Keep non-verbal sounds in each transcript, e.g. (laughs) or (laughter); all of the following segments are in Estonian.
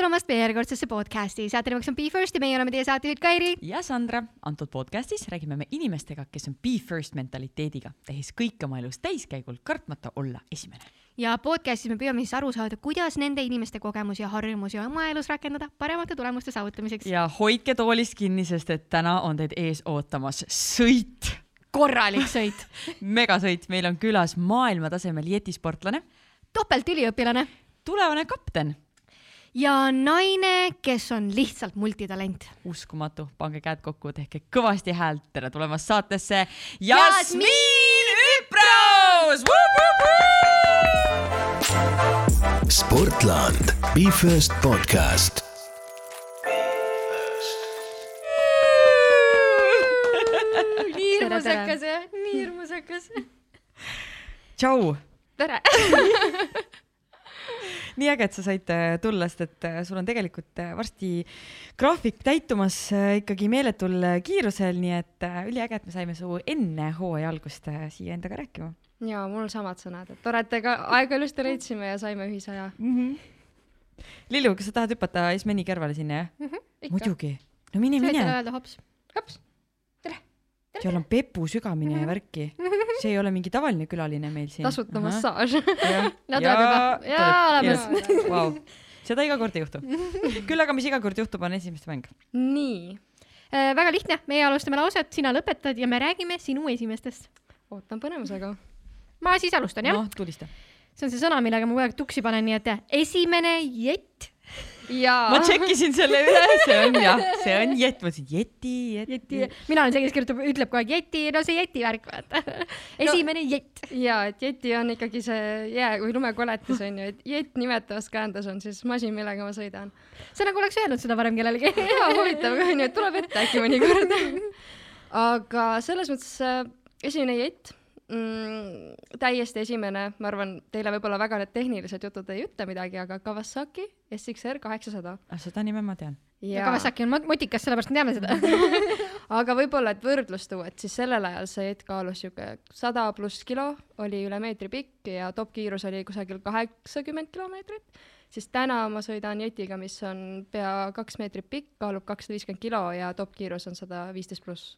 tulemast meie järjekordsesse podcasti, saate nimeks on Be First ja meie oleme teie saatejuhid Kairi. ja Sandra, antud podcastis räägime me inimestega, kes on Be First mentaliteediga, tehes kõike oma elus täiskäigul, kartmata olla esimene. ja podcastis me püüame siis aru saada, kuidas nende inimeste kogemusi ja harjumusi oma elus rakendada paremate tulemuste saavutamiseks. ja hoidke toolist kinni, sest et täna on teid ees ootamas sõit. korralik sõit (laughs) megasõit, meil on külas maailmatasemel jetisportlane, topeltüliõpilane tulevane kapten ja naine, kes on lihtsalt multitalent. uskumatu, pange käed kokku, tehke kõvasti häält, tere tulemast saatesse, Jasmiin Üpraus! Sportland, Be First podcast. nii hirmusakas jah, nii hirmusakas. tšau! tere (laughs) nii äge, et sa said äh, tulla, sest et äh, sul on tegelikult äh, varsti graafik täitumas ikkagi meeletul kiirusel, nii et üliäge, et me saime su enne hooaja algust siia endaga rääkima. ja mul samad sõnad, et tore, et ega aega ilusti leidsime ja saime ühise aja mm. -hmm. Lillu, kas sa tahad hüpata Ismeni kõrvale sinna, jah mm? -hmm, muidugi. no mine, mine. öelda hops. hops. Seal on pepu sügamine ja värki. see ei ole mingi tavaline külaline meil siin. tasuta massaaž. (laughs) no tuleb juba. jaa, olemas. (laughs) Vau, seda iga kord ei juhtu. (laughs) küll aga, mis iga kord juhtub, on esimeste mäng. nii äh,. väga lihtne, meie alustame lauset, sina lõpetad ja me räägime sinu esimestest. ootan põnevusega. ma siis alustan, jah? noh, tulista. see on see sõna, millega ma kogu aeg tuksi panen, nii et esimene jett. Ma tšekkisin selle üle, see on jah, see on jett, ma ütlesin jeti, jeti, jeti.. mina olen see, kes kirjutab, ütleb kogu aeg jeti, no see jeti värk, vaata. esimene no, jett. jaa, et jeti on ikkagi see jää või lumekoletis onju, et jett nimetavas käändes on siis masin, millega ma sõidan. sa nagu oleks öelnud seda varem kellelegi. Jaa, huvitav onju, et tuleb ette äkki mõnikord. (laughs) Aga selles mõttes äh, esimene jett mm, täiesti esimene, ma arvan, teile võib-olla väga need tehnilised jutud ei ütle midagi, aga Kawasaki SXR kaheksasada. ah, seda nime ma tean. ja Kawasaki on motikas, sellepärast me teame seda. (laughs) (laughs) Aga võib-olla, et võrdlust tuua, et siis sellel ajal see jett kaalus sihuke sada pluss kilo, oli üle meetri pikk ja toppkiirus oli kusagil kaheksakümmend kilomeetrit, siis täna ma sõidan jetiga, mis on pea kaks meetrit pikk, kaalub kakssada viiskümmend kilo ja toppkiirus on sada viisteist pluss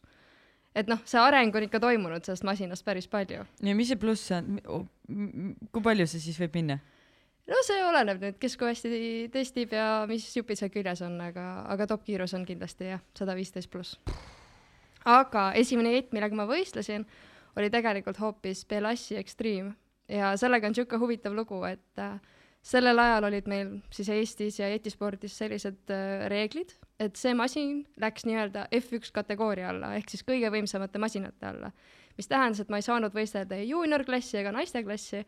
et noh, see areng on ikka toimunud sellest masinast päris palju. ja mis see pluss on, kui palju see siis võib minna? no see oleneb nüüd, kes kui hästi testib ja mis jupid seal küljes on, aga, aga toppkiirus on kindlasti jah, sada viisteist pluss. aga esimene jett, millega ma võistlesin, oli tegelikult hoopis Belassi Extreme ja sellega on niisugune huvitav lugu, et äh, sellel ajal olid meil siis Eestis ja jetispordis sellised äh, reeglid, et see masin läks nii-öelda F1 kategooria alla ehk siis kõige võimsamate masinate alla. mis tähendas, et ma ei saanud võistelda ei juuniorklassi ega naisteklassi,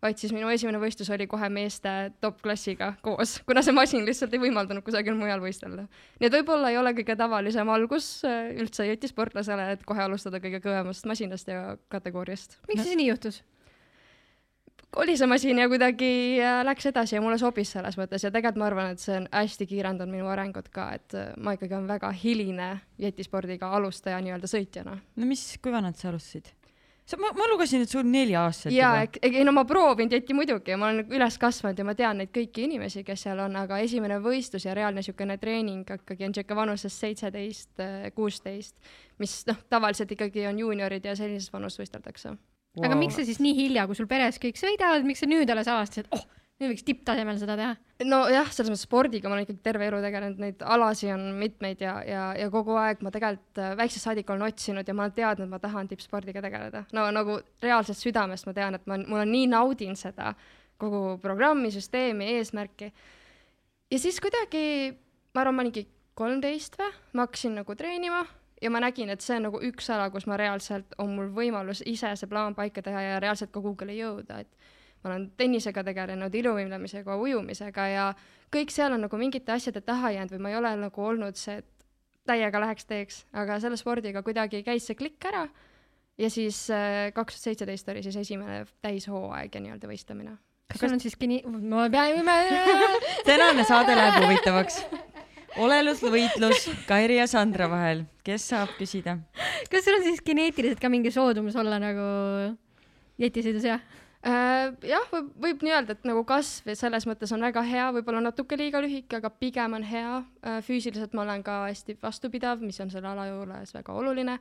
vaid siis minu esimene võistlus oli kohe meeste top-klassiga koos, kuna see masin lihtsalt ei võimaldanud kusagil mujal võistelda. nii et võib-olla ei ole kõige tavalisem algus äh, üldse jetisportlasele, et kohe alustada kõige kõvemast masinast ja kategooriast. miks siis nii juhtus? Kolisemasin ja kuidagi äh, läks edasi ja mulle sobis selles mõttes ja tegelikult ma arvan, et see on hästi kiirendanud minu arengut ka, et äh, ma ikkagi olen väga hiline jetispordiga alustaja nii-öelda sõitjana. no mis, kui vanalt sa alustasid? sa, ma, ma lugesin, et sul neli-aastaselt jaa, ei no ma proovinud jetti muidugi ja ma olen üles kasvanud ja ma tean neid kõiki inimesi, kes seal on, aga esimene võistlus ja reaalne niisugune treening ikkagi on niisugune vanuses seitseteist, kuusteist, mis noh, tavaliselt ikkagi on juuniorid ja sellises vanus võisteldakse wow.. aga miks sa siis nii hilja, kui sul peres kõik sõidavad, miks sa nüüd alles avastasid, oh, nüüd võiks tipptasemel seda teha? nojah, selles mõttes spordiga ma olen ikkagi terve elu tegelenud, neid alasi on mitmeid ja, ja, ja kogu aeg ma tegelikult äh, väiksest saadik olen otsinud ja ma olen teadnud, et ma tahan tippspordiga tegeleda. no nagu reaalselt südamest ma tean, et ma, mul on nii naudin seda kogu programmi, süsteemi, eesmärki. ja siis kuidagi, ma arvan, ma olingi kolmteist või, ma hakkasin nagu treenima ja ma nägin, et see on nagu üks ala, kus ma reaalselt, on mul võimalus ise see plaan paika teha ja reaalselt ka Google'i jõuda, et ma olen tennisega tegelenud, iluvõimlemisega, ujumisega ja kõik seal on nagu mingite asjade taha jäänud või ma ei ole nagu olnud see, et täiega läheks teeks, aga selle spordiga kuidagi käis see klikk ära ja siis äh, kaks tuhat seitseteist oli siis esimene täishooaeg ja nii-öelda võistlemine. kas sul on siis geni-, ma pean (laughs) (laughs) tänane saade läheb huvitavaks olelusvõitlus Kairi ja Sandra vahel, kes saab küsida? kas sul on siis geneetiliselt ka mingi soodumus olla nagu jetisõidus, jah? Äh, jah, võib, võib nii öelda, et nagu kasv selles mõttes on väga hea, võib-olla natuke liiga lühike, aga pigem on hea. Äh, füüsiliselt ma olen ka hästi vastupidav, mis on selle ala juures väga oluline.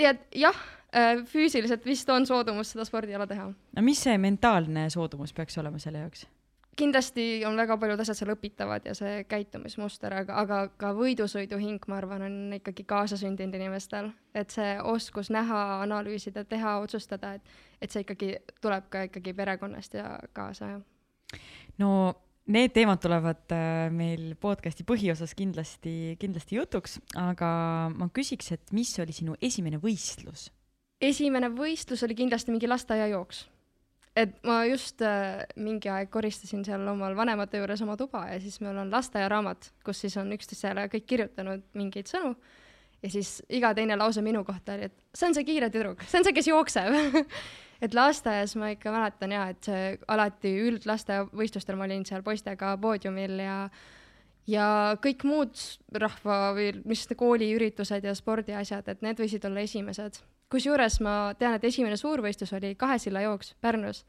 nii et jah, äh, füüsiliselt vist on soodumus seda spordiala teha. no mis see mentaalne soodumus peaks olema selle jaoks? Kindlasti on väga paljud asjad seal õpitavad ja see käitumismuster, aga, aga ka võidusõiduhing, ma arvan, on ikkagi kaasasündinud inimestel, et see oskus näha, analüüsida, teha, otsustada, et, et see ikkagi tuleb ka ikkagi perekonnast ja kaasa, jah. no need teemad tulevad äh, meil podcast'i põhiosas kindlasti, kindlasti jutuks, aga ma küsiks, et mis oli sinu esimene võistlus? esimene võistlus oli kindlasti mingi lasteaiajooks et ma just äh, mingi aeg koristasin seal omal vanemate juures oma tuba ja siis meil on lasteaiaraamat, kus siis on üksteisele kõik kirjutanud mingeid sõnu. Ja siis iga teine lause minu kohta oli, et see on see kiire tüdruk, see on see, kes jookseb. (laughs) Et lasteaias ma ikka mäletan ja, et see alati üldlasteaiavõistlustel ma olin seal poistega poodiumil ja ja kõik muud rahva või mis kooliüritused ja spordiasjad, et need võisid olla esimesed kusjuures ma tean, et esimene suurvõistlus oli kahe silla jooks Pärnus.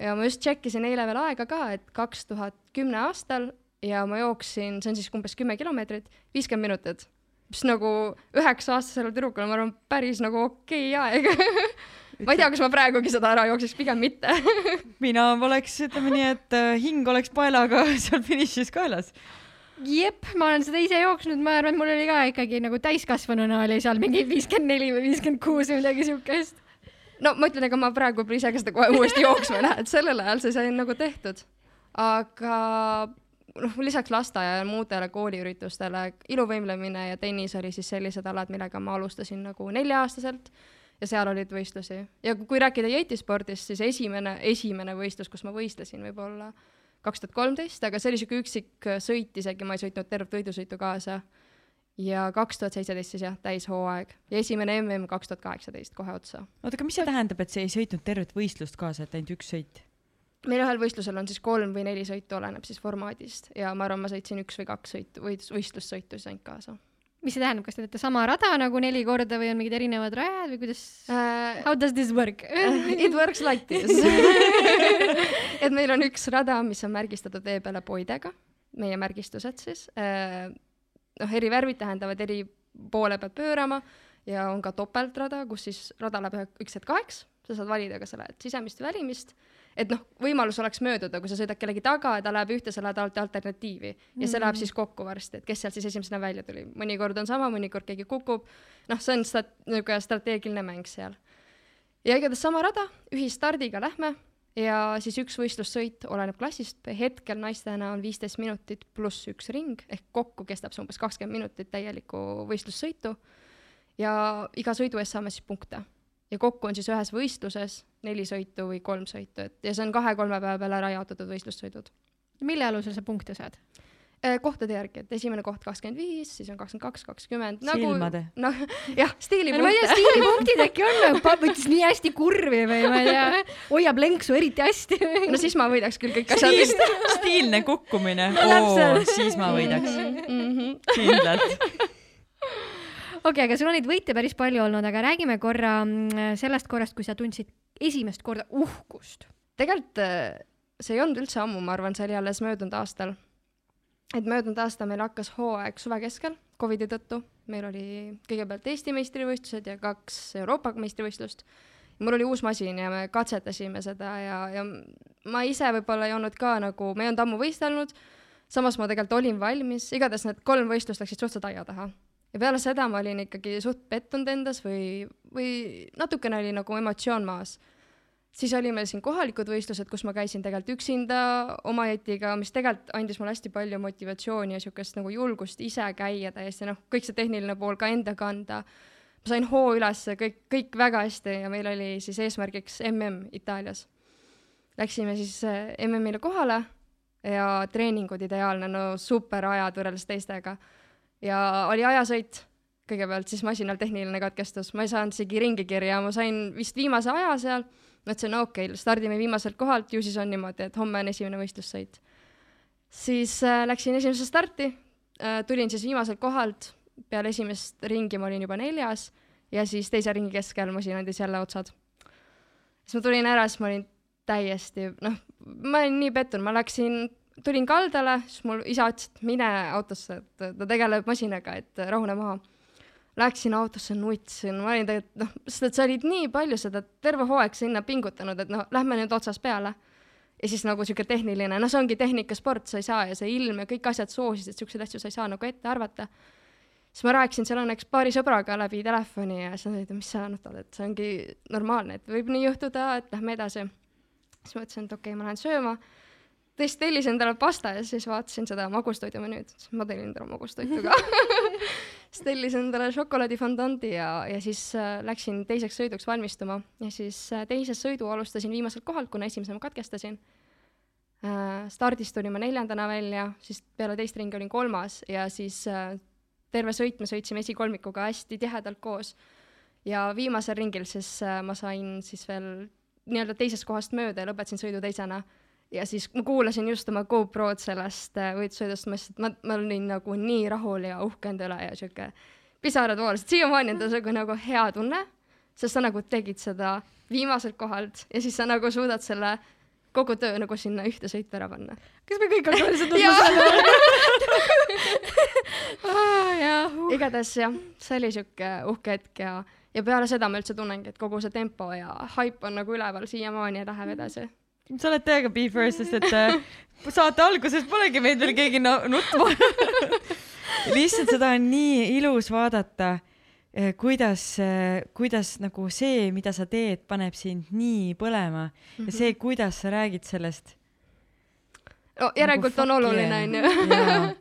ja ma just tšekkisin eile veel aega ka, et kaks tuhat kümne aastal ja ma jooksin, see on siis umbes kümme kilomeetrit, viiskümmend minutit. mis nagu üheksa-aastasele tüdrukule, ma arvan, päris nagu okei aeg (laughs) ma ei tea, kas ma praegugi seda ära jookseks, pigem mitte (laughs) mina oleks, ütleme nii, et äh, hing oleks paelaga (laughs) seal finišis kaelas jep, ma olen seda ise jooksnud, ma arvan, mul oli ka ikkagi nagu täiskasvanuna oli seal mingi viiskümmend neli või viiskümmend kuus või midagi siukest. no ma ütlen, ega ma praegu pole ise ka seda kohe uuesti jooksma ei lähe, et sellel ajal see sai nagu tehtud. aga noh, lisaks lasteaia ja muudele kooliüritustele, iluvõimlemine ja tennis oli siis sellised alad, millega ma alustasin nagu nelja-aastaselt ja seal olid võistlusi. ja kui rääkida jetispordist, siis esimene, esimene võistlus, kus ma võistlesin, võib-olla kaks tuhat kolmteist, aga see oli sihuke üksik äh, sõit isegi, ma ei sõitnud tervet võidusõitu kaasa. ja kaks tuhat seitseteist siis jah, täishooaeg ja esimene mm kaks tuhat kaheksateist kohe otsa. oota, aga mis see tähendab, et sa ei sõitnud tervet võistlust kaasa, et ainult üks sõit? meil ühel võistlusel on siis kolm või neli sõitu, oleneb siis formaadist ja ma arvan, ma sõitsin üks või kaks sõitu, võistlussõitu siis ainult kaasa mis see tähendab, kas te teete sama rada nagu neli korda või on mingid erinevad rajad või kuidas uh,? How does this work (laughs) It works like this (laughs) et meil on üks rada, mis on märgistatud vee peale poidega, meie märgistused siis uh,. noh, eri värvid tähendavad eri poole pealt pöörama ja on ka topeltrada, kus siis rada läheb üks hetk kaheks, sa saad valida, kas sa lähed sisemist või välimist et noh, võimalus oleks mööduda, kui sa sõidad kellegi taga ja ta läheb ühte, sa lähed alt alternatiivi ja mm. see läheb mm. siis kokku varsti, et kes sealt siis esimesena välja tuli. mõnikord on sama, mõnikord keegi kukub. noh, see on stat-, niisugune strateegiline mäng seal. ja igatahes sama rada, ühisstardiga lähme ja siis üks võistlussõit oleneb klassist, hetkel naistena on viisteist minutit pluss üks ring ehk kokku kestab see umbes kakskümmend minutit täielikku võistlussõitu. ja iga sõidu eest saame siis punkte ja kokku on siis ühes võistluses neli sõitu või kolm sõitu, et ja see on kahe-kolme päeva peale ära jaotatud võistlussõidud. mille alusel sa punkte saad? Äh, kohtade järgi, et esimene koht kakskümmend viis, siis on kakskümmend kaks, kakskümmend. silmade nagu,? (laughs) noh, jah, stiilipunktid. ma ei tea, stiilipunktid äkki on, nagu võttis nii hästi kurvi või ma ei tea, hoiab lenksu eriti hästi. no siis ma võidaks küll kõik asjad vist. stiilne kukkumine no,, oo, siis ma võidaks mm. -hmm. kindlalt okei aga sul on neid võite päris palju olnud, aga räägime korra mm, sellest korrast, kui sa tundsid esimest korda uhkust. tegelikult äh, see ei olnud üldse ammu, ma arvan, see oli alles möödunud aastal. et möödunud aasta meil hakkas hooaeg suve keskel Covidi tõttu, meil oli kõigepealt Eesti meistrivõistlused ja kaks Euroopa meistrivõistlust. mul oli uus masin ja me katsetasime seda ja, ja ma ise võib-olla ei olnud ka nagu, me ei olnud ammu võistelnud, samas ma tegelikult olin valmis, igatahes need kolm võistlust läksid suhteliselt aia taha ja peale seda ma olin ikkagi suht pettunud endas või, või natukene oli nagu emotsioon maas. siis oli meil siin kohalikud võistlused, kus ma käisin tegelikult üksinda oma jetiga, mis tegelikult andis mulle hästi palju motivatsiooni ja niisugust nagu julgust ise käia täiesti, noh, kõik see tehniline pool ka enda kanda. ma sain hoo üles, kõik, kõik väga hästi ja meil oli siis eesmärgiks mm Itaalias. Läksime siis eh, MM-ile kohale ja treeningud ideaalne, no super ajad võrreldes teistega ja oli ajasõit. Kõigepealt, siis masinal tehniline katkestus, ma ei saanud isegi ringi kirja, ma sain vist viimase aja seal, mõtlesin, no okei okay,, stardime viimaselt kohalt, ju siis on niimoodi, et homme on esimene võistlussõit. siis äh, läksin esimesse starti. Äh,, tulin siis viimaselt kohalt, peale esimest ringi ma olin juba neljas. Ja siis teise ringi keskel masin andis jälle otsad. siis ma tulin ära, siis ma olin täiesti, noh, ma olin nii pettunud, ma läksin, tulin kaldale, siis mul isa ütles, et mine autosse, et ta tegeleb masinaga, et rahune maha. Läksin autosse, nutsin, ma olin tegelikult, noh, sest et sa olid nii palju seda terve hooaeg sinna pingutanud, et noh, lähme nüüd otsast peale ja siis nagu sihuke tehniline, noh, see ongi tehnikasport, sa ei saa ja see ilm ja kõik asjad soosisid, siukseid asju sa ei saa nagu ette arvata. siis ma rääkisin seal õnneks paari sõbraga läbi telefoni ja siis nad olid, mis sa nutad, et see ongi normaalne, et võib nii juhtuda, et lähme edasi. siis ma ütlesin, et okei okay,, ma lähen sööma. Tõesti tellisin endale pasta ja siis vaatasin seda magustoidu menüüd, siis ma tellin endale magustoitu ka. (laughs) siis tellisin endale šokolaadifondandi ja, ja siis äh, läksin teiseks sõiduks valmistuma ja siis äh, teise sõidu alustasin viimaselt kohalt, kuna esimese ma katkestasin äh,. stardist tulin ma neljandana välja, siis peale teist ringi olin kolmas ja siis terve sõit me sõitsime esikolmikuga hästi tihedalt koos. ja viimasel ringil siis ma sain siis veel nii-öelda teisest kohast mööda ja lõpetasin sõidu teisena ja siis ma kuulasin just oma GoPro-d sellest äh, võidusõidust, ma lihtsalt, ma, ma olin nagu nii rahul ja uhke enda üle ja sihuke pisarad voolasid, siiamaani on ta sihuke nagu hea tunne, sest sa nagu tegid seda viimaselt kohalt ja siis sa nagu suudad selle kogu töö nagu sinna ühte sõitu ära panna. kas me kõik hakkame seda? (laughs) Tundma jah, igatahes jah, see oli sihuke uhke hetk ja, ja peale seda ma üldse tunnengi, et kogu see tempo ja haip on nagu üleval siiamaani ja läheb edasi. Sa oled täiega be first, sest et äh, saate alguses polegi meid veel keegi nutma (laughs) lihtsalt seda on nii ilus vaadata, kuidas, kuidas nagu see, mida sa teed, paneb sind nii põlema ja see, kuidas sa räägid sellest. no järelikult on oluline, onju.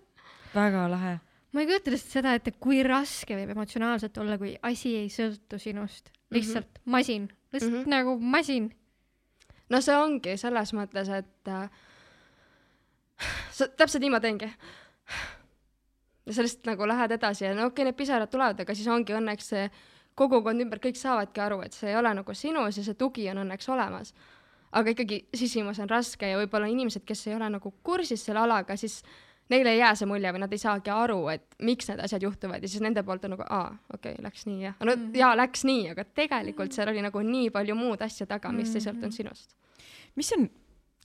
väga lahe. ma ei kujuta lihtsalt seda ette, kui raske võib emotsionaalselt olla, kui asi ei sõltu sinust, lihtsalt masin, lihtsalt Mhm. nagu masin. No see ongi selles mõttes, et äh, sa täpselt nii ma teengi. ja sa lihtsalt nagu lähed edasi ja no okei okay,, need pisarad tulevad, aga siis ongi õnneks see kogukond ümber, kõik saavadki aru, et see ei ole nagu sinus ja see tugi on õnneks olemas. aga ikkagi sisimas on raske ja võib-olla inimesed, kes ei ole nagu kursis selle alaga, siis neile ei jää see mulje või nad ei saagi aru, et miks need asjad juhtuvad ja siis nende poolt on nagu aa, okei okay,, läks nii jah. no mm -hmm. jaa, läks nii, aga tegelikult seal oli nagu nii palju muud asja taga, mis ei sõltunud sinust. Mis on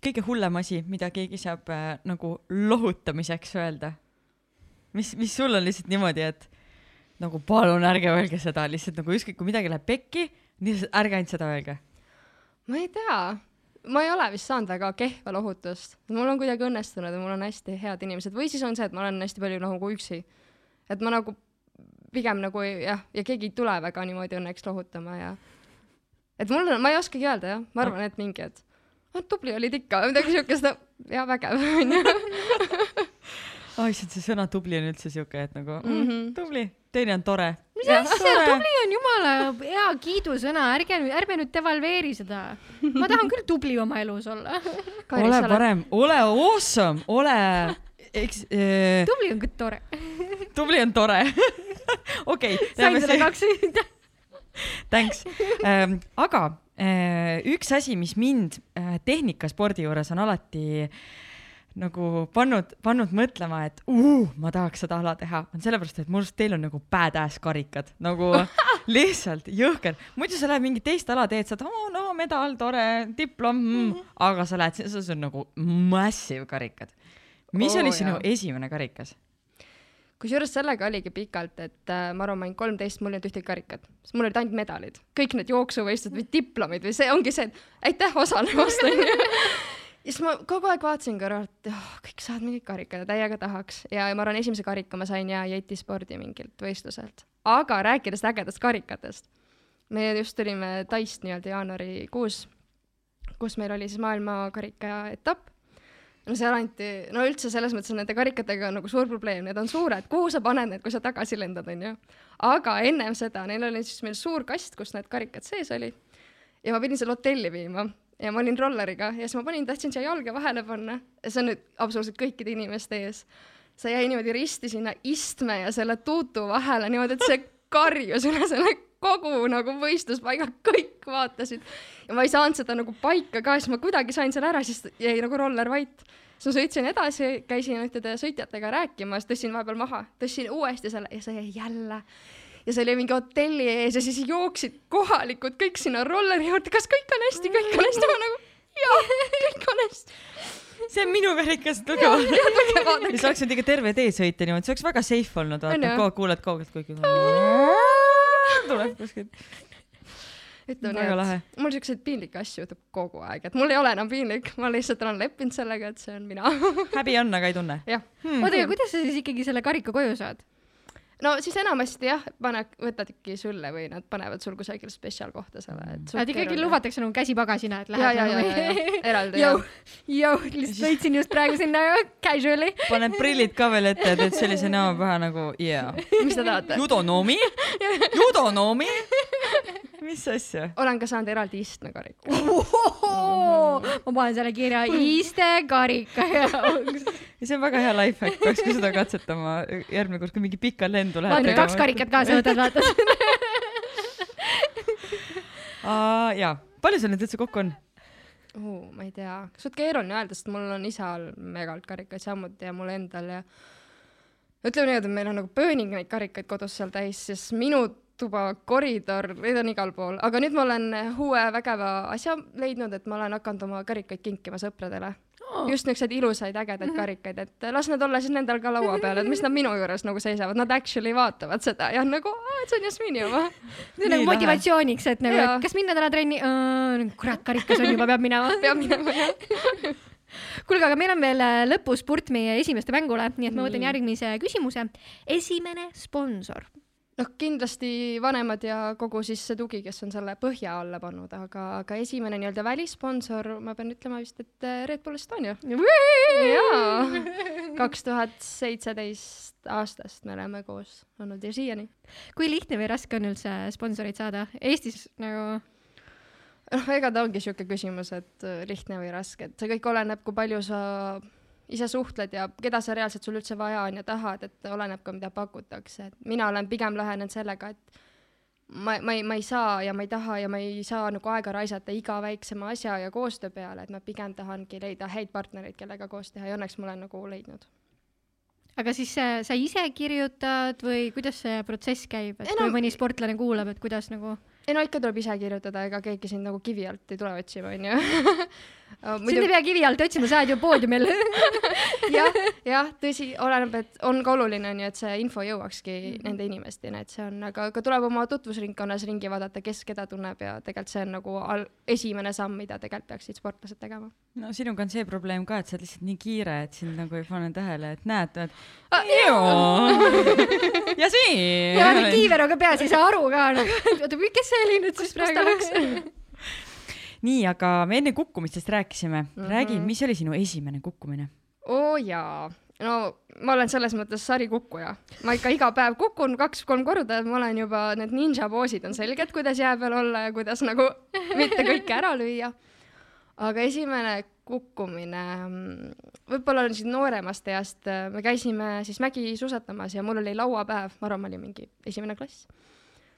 kõige hullem asi, mida keegi saab äh, nagu lohutamiseks öelda? mis, mis sul on lihtsalt niimoodi, et nagu palun ärge öelge seda, lihtsalt nagu ükskõik kui midagi läheb pekki, lihtsalt ärge ainult seda öelge. ma ei tea, ma ei ole vist saanud väga kehva lohutust, mul on kuidagi õnnestunud ja mul on hästi head inimesed või siis on see, et ma olen hästi palju nagu üksi. et ma nagu pigem nagu jah, ja keegi ei tule väga niimoodi õnneks lohutama ja et mul on, ma ei oskagi öelda jah, ma arvan, et mingi, et oh, tubli olid ikka midagi siukest, ja vägev onju. oi, issand, see sõna tubli on üldse siuke, et nagu mm, Mhm. tubli, teine on tore. mis asja, tubli on jumala hea kiidusõna, ärge ärme nüüd devalveeri seda. ma tahan küll tubli oma elus olla. (laughs) ole. parem, ole awesome, ole, eks äh,, tubli on küll tore. tubli on tore. (laughs) okei, sain selle kaks. (laughs) Thanks ähm,. aga üks asi, mis mind äh, tehnikaspordi juures on alati nagu pannud, pannud mõtlema, et uh, ma tahaks seda ala teha, on sellepärast, et minu arust teil on nagu badass karikad, nagu (laughs) lihtsalt jõhker. muidu sa lähed mingit teist ala teed, saad oh,, no medal, tore, diplom mm,, aga sa lähed, see on nagu massive karikad. mis Oo, oh, oli sinu jaa. esimene karikas? Kusjuures sellega oligi pikalt, et äh, ma arvan, ma olin kolmteist, mul ei olnud ühtegi karikat, sest mul olid ainult medalid, kõik need jooksuvõistlused või diplomid või see ongi see, et aitäh osalemast onju. (laughs) ja siis ma kogu aeg vaatasin kõrvalt, et oh, kõik saavad mingid karikad ja täiega tahaks. Ja ma arvan, esimese karika ma sain ja jetispordi mingilt võistluselt, aga rääkides ägedast karikatest, me just tulime Taist nii-öelda jaanuarikuus, kus meil oli siis maailmakarika etapp no seal anti, no üldse selles mõttes on nende karikatega on nagu suur probleem, need on suured, kuhu sa paned need, kui sa tagasi lendad, onju. aga ennem seda, neil oli siis meil suur kast, kus need karikad sees olid ja ma pidin selle hotelli viima. Ja ma olin rolleriga. Ja siis ma panin, tahtsin siia jalge vahele panna. Ja see on nüüd absoluutselt kõikide inimeste ees. see jäi niimoodi risti sinna istme ja selle tuutu vahele niimoodi, et see karjus üle selle kogu nagu võistluspaiga, (laughs) kõik vaatasid. Ja ma ei saanud seda nagu paika ka, siis ma kuidagi sain selle ära, siis jäi nagu roller vait. siis ma sõitsin edasi, käisin ühtede sõitjatega rääkimas, tõstsin vahepeal maha, tõstsin uuesti selle ja see jäi jälle. Ja see oli mingi hotelli ees ja siis jooksid kohalikud kõik sinna rolleri juurde, kas kõik on hästi, kõik on hästi, ma nagu jaa, kõik on hästi. see on minu vaadake. ja sa oleks võinud ikka terve tee sõita niimoodi, see oleks väga safe olnud, vaata, kuuled kaugelt, kuigi (laughs) tuleb kuskilt. ütleme nii, et mul siukseid piinlikke asju juhtub kogu aeg, et mul ei ole enam piinlik, ma lihtsalt olen leppinud sellega, et see on mina. häbi on, aga ei tunne. jah, oota, aga kuidas sa siis ikkagi selle karika koju saad? No siis enamasti jah, pane, võtadki sulle või nad panevad sul kusagil spetsiaalkohta selle, et. et ikkagi. lubatakse nagu käsi pagasina, et lähed ja, ja, ja, ja, eraldi jah., jõu, lihtsalt sõitsin just praegu sinna casually. paned prillid ka veel ette ja teed sellise näo pähe nagu jaa. mis te tahate? judonomi, (laughs) judonomi. Mis asja? olen ka saanud eraldi istmekariku. ma panen selle kirja istekarika (laughs) jaoks. ja see on väga hea life hack, peaks ka seda katsetama järgmine kord, kui mingi pikka lendu lähed vaata, kaks. karikat kaasa võtad, vaata. (laughs) jaa, palju sul neid üldse kokku on? uh,. ma ei tea, suht keeruline öelda, sest mul on isal megalt karikaid samuti ja mul endal ja ütleme niimoodi, et meil on nagu pööning neid karikaid kodus seal täis, siis minu tuba, koridor, neid on igal pool, aga nüüd ma olen uue vägeva asja leidnud, et ma olen hakanud oma karikaid kinkima sõpradele oh.. just niisuguseid ilusaid ägedaid karikaid, et las nad olla siis nendel ka laua peal, et mis nad minu juures nagu seisavad, nad actually vaatavad seda ja nagu, et see on Jasmini oma. (laughs) see on nagu motivatsiooniks, et nagu, et kas minna täna trenni, kurat, karikas on juba, peab minema. (laughs) peab minema jah. (laughs) kuulge, aga meil on veel äh, lõpuspurt meie esimeste mängule, nii et ma võtan järgmise küsimuse. esimene sponsor. noh, kindlasti vanemad ja kogu siis see tugi, kes on selle põhja alla pannud, aga, aga esimene nii-öelda välissponsor, ma pean ütlema vist, et äh, Red Bull Estonia. jaa, (laughs) kaks tuhat seitseteist aastast me oleme koos olnud ja siiani. kui lihtne või raske on üldse sponsoreid saada? Eestis nagu, noh, ega ta ongi niisugune küsimus, et äh, lihtne või raske, et see kõik oleneb, kui palju sa ise suhtled ja keda sa reaalselt sul üldse vaja on ja tahad, et oleneb ka, mida pakutakse, et mina olen pigem lähenenud sellega, et ma, ma ei, ma ei saa ja ma ei taha ja ma ei saa nagu aega raisata iga väiksema asja ja koostöö peale, et ma pigem tahangi leida häid partnereid, kellega koos teha ja õnneks ma olen nagu leidnud. aga siis äh, sa ise kirjutad või kuidas see protsess käib, et Enam- kui mõni sportlane kuulab, et kuidas nagu, ei no ikka tuleb ise kirjutada, ega keegi sind nagu kivi alt ei tule otsima, onju. (laughs) sind ei pea kivi alt otsima, sa oled ju poodiumil. (laughs) jah, jah, tõsi, oleneb, et on ka oluline on ju, et see info jõuakski mm -hmm. nende inimesteni, et see on, aga, aga tuleb oma tutvusringkonnas ringi vaadata, kes keda tunneb ja tegelikult see on nagu al-, esimene samm, mida tegelikult peaksid sportlased tegema. no sinuga on see probleem ka, et sa oled lihtsalt nii kiire, et sind nagu ei pane tähele, et näed, et Ah, (laughs) ja siin. ja vaata kiiveroga peas ei saa aru ka nagu, oota, kes see oli nüüd siis praegu? (laughs) nii, aga me enne kukkumistest rääkisime mm. -hmm. räägi, mis oli sinu esimene kukkumine? oo jaa, no ma olen selles mõttes sarikukkuja, ma ikka iga päev kukun kaks-kolm korda, ma olen juba, need ninja poosid on selged, kuidas jää peal olla ja kuidas nagu (laughs) mitte kõike ära lüüa. aga esimene kukkumine, võib-olla on siis nooremast east, me käisime siis mägisuusatamas ja mul oli lauapäev, ma arvan, ma olin mingi esimene klass.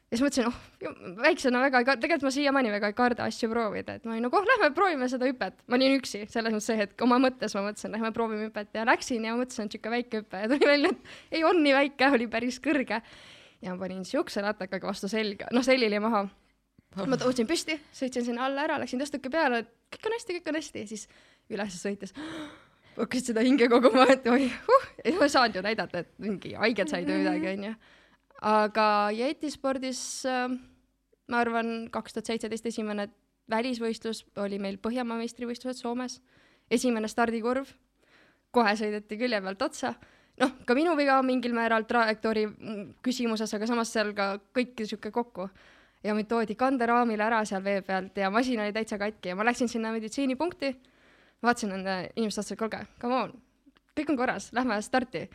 Ja siis mõtlesin, oh, väiksena väga ei ka-, tegelikult ma siiamaani väga ei karda asju proovida, et ma olin nagu, oh, lähme proovime seda hüpet. ma olin üksi, selles mõttes see hetk, oma mõttes ma mõtlesin, lähme proovime hüpet ja läksin ja mõtlesin, et sihuke väike hüpe ja tuli välja, et ei on nii väike, oli päris kõrge. ja ma panin siukse latakaga vastu selga, noh, selili maha. ma tõusin püsti, sõitsin sinna alla ära, läksin tõstuke peale, et kõik on hästi, kõik on hästi ja siis üles sõites (gasps) hakkasid seda hinge koguma, et oi uh,, ei ma saanud ju näidata, et mingi haiged said või midagi, onju. Aga jetispordis äh, ma arvan, kaks tuhat seitseteist esimene välisvõistlus oli meil Põhjamaa meistrivõistlused Soomes, esimene stardikurv, kohe sõideti külje pealt otsa, noh, ka minu viga mingil määral trajektoori mm, küsimuses, aga samas seal ka kõik sihuke kokku. ja mind toodi kanderaamile ära seal vee pealt ja masin oli täitsa katki ja ma läksin sinna meditsiinipunkti, vaatasin nende inimeste otsa, kuulge, come on, kõik on korras, lähme starti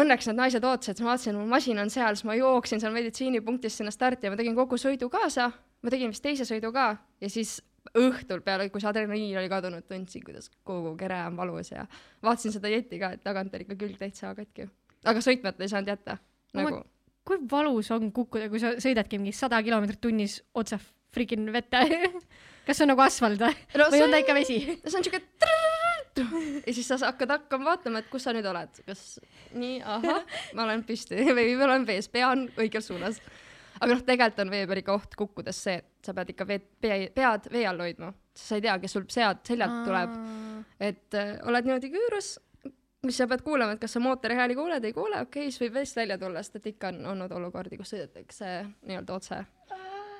õnneks need naised ootasid, siis ma vaatasin, mu masin on seal, siis ma jooksin seal meditsiinipunktis sinna starti ja ma tegin kogu sõidu kaasa, ma tegin vist teise sõidu ka ja siis õhtul peale, kui see adrenaliin oli kadunud, tundsin, kuidas kogu kere on valus ja vaatasin seda jeti ka, et tagant oli ikka külg täitsa katki. aga sõitmata ei saanud jätta, Oh nagu kui valus on kukkuda, kui sa sõidadki mingi sada kilomeetrit tunnis otse freaking vette? (laughs) kas see on nagu asfalt või? no või on ta ikka vesi? see on siuke, ja siis sa hakkad hakkama vaatama, et kus sa nüüd oled, kas nii, ahah, ma olen püsti (laughs) või ma olen vees, pea on õiges suunas. aga noh, tegelikult on vee peal ikka oht kukkudes see, et sa pead ikka veed, pea, pead vee all hoidma, sest sa ei tea, kes sul sead, seljalt tuleb. et äh, oled niimoodi küürus, mis sa pead kuulama, et kas sa mootori hääli kuuled, ei kuule, okei okay,, siis võib veest välja tulla, sest et ikka on olnud olukordi, kus sõidetakse nii-öelda otse,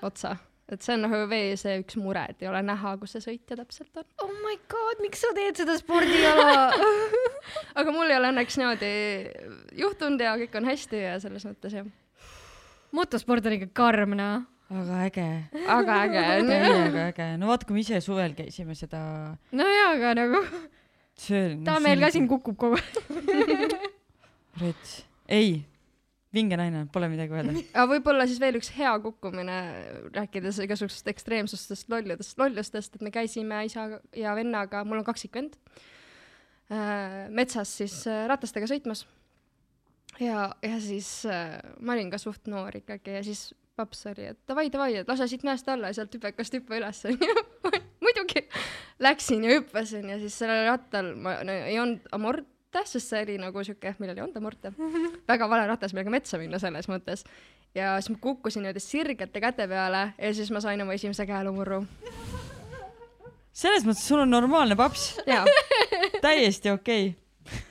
otsa. Et see on nagu vee see üks mure, et ei ole näha, kus see sõitja täpselt on. oh my god, miks sa teed seda spordiala (laughs) aga mul ei ole õnneks niimoodi juhtunud ja kõik on hästi ja selles mõttes jah. motosport on ikka karm, noh. aga äge. aga äge on ju. täiega äge, no vaata, kui me ise suvel käisime seda, no jaa, aga nagu see on. ta meil ka siin kukub kogu aeg. rets, ei, vinge naine, pole midagi öelda. (laughs) aga võib-olla siis veel üks hea kukkumine, rääkides igasugustest ekstreemsustest, lolludest, lollustest, et me käisime isa ja vennaga, mul on kaksikvend äh,, metsas siis äh, ratastega sõitmas. ja, ja siis äh, ma olin ka suht noor ikkagi ja siis paps oli, et davai, davai, et lase siit mäest alla ja sealt hüpekast hüppa üles, (laughs) muidugi, läksin ja hüppasin ja siis sellel rattal ma no, ei olnud amorte, sest see oli nagu siuke, millel ei olnud amorte. (laughs) väga vale ratas, millega metsa minna selles mõttes. ja siis ma kukkusin niimoodi sirgete käte peale ja siis ma sain oma esimese käelumurru. selles mõttes sul on normaalne paps, (laughs) täiesti okei okay..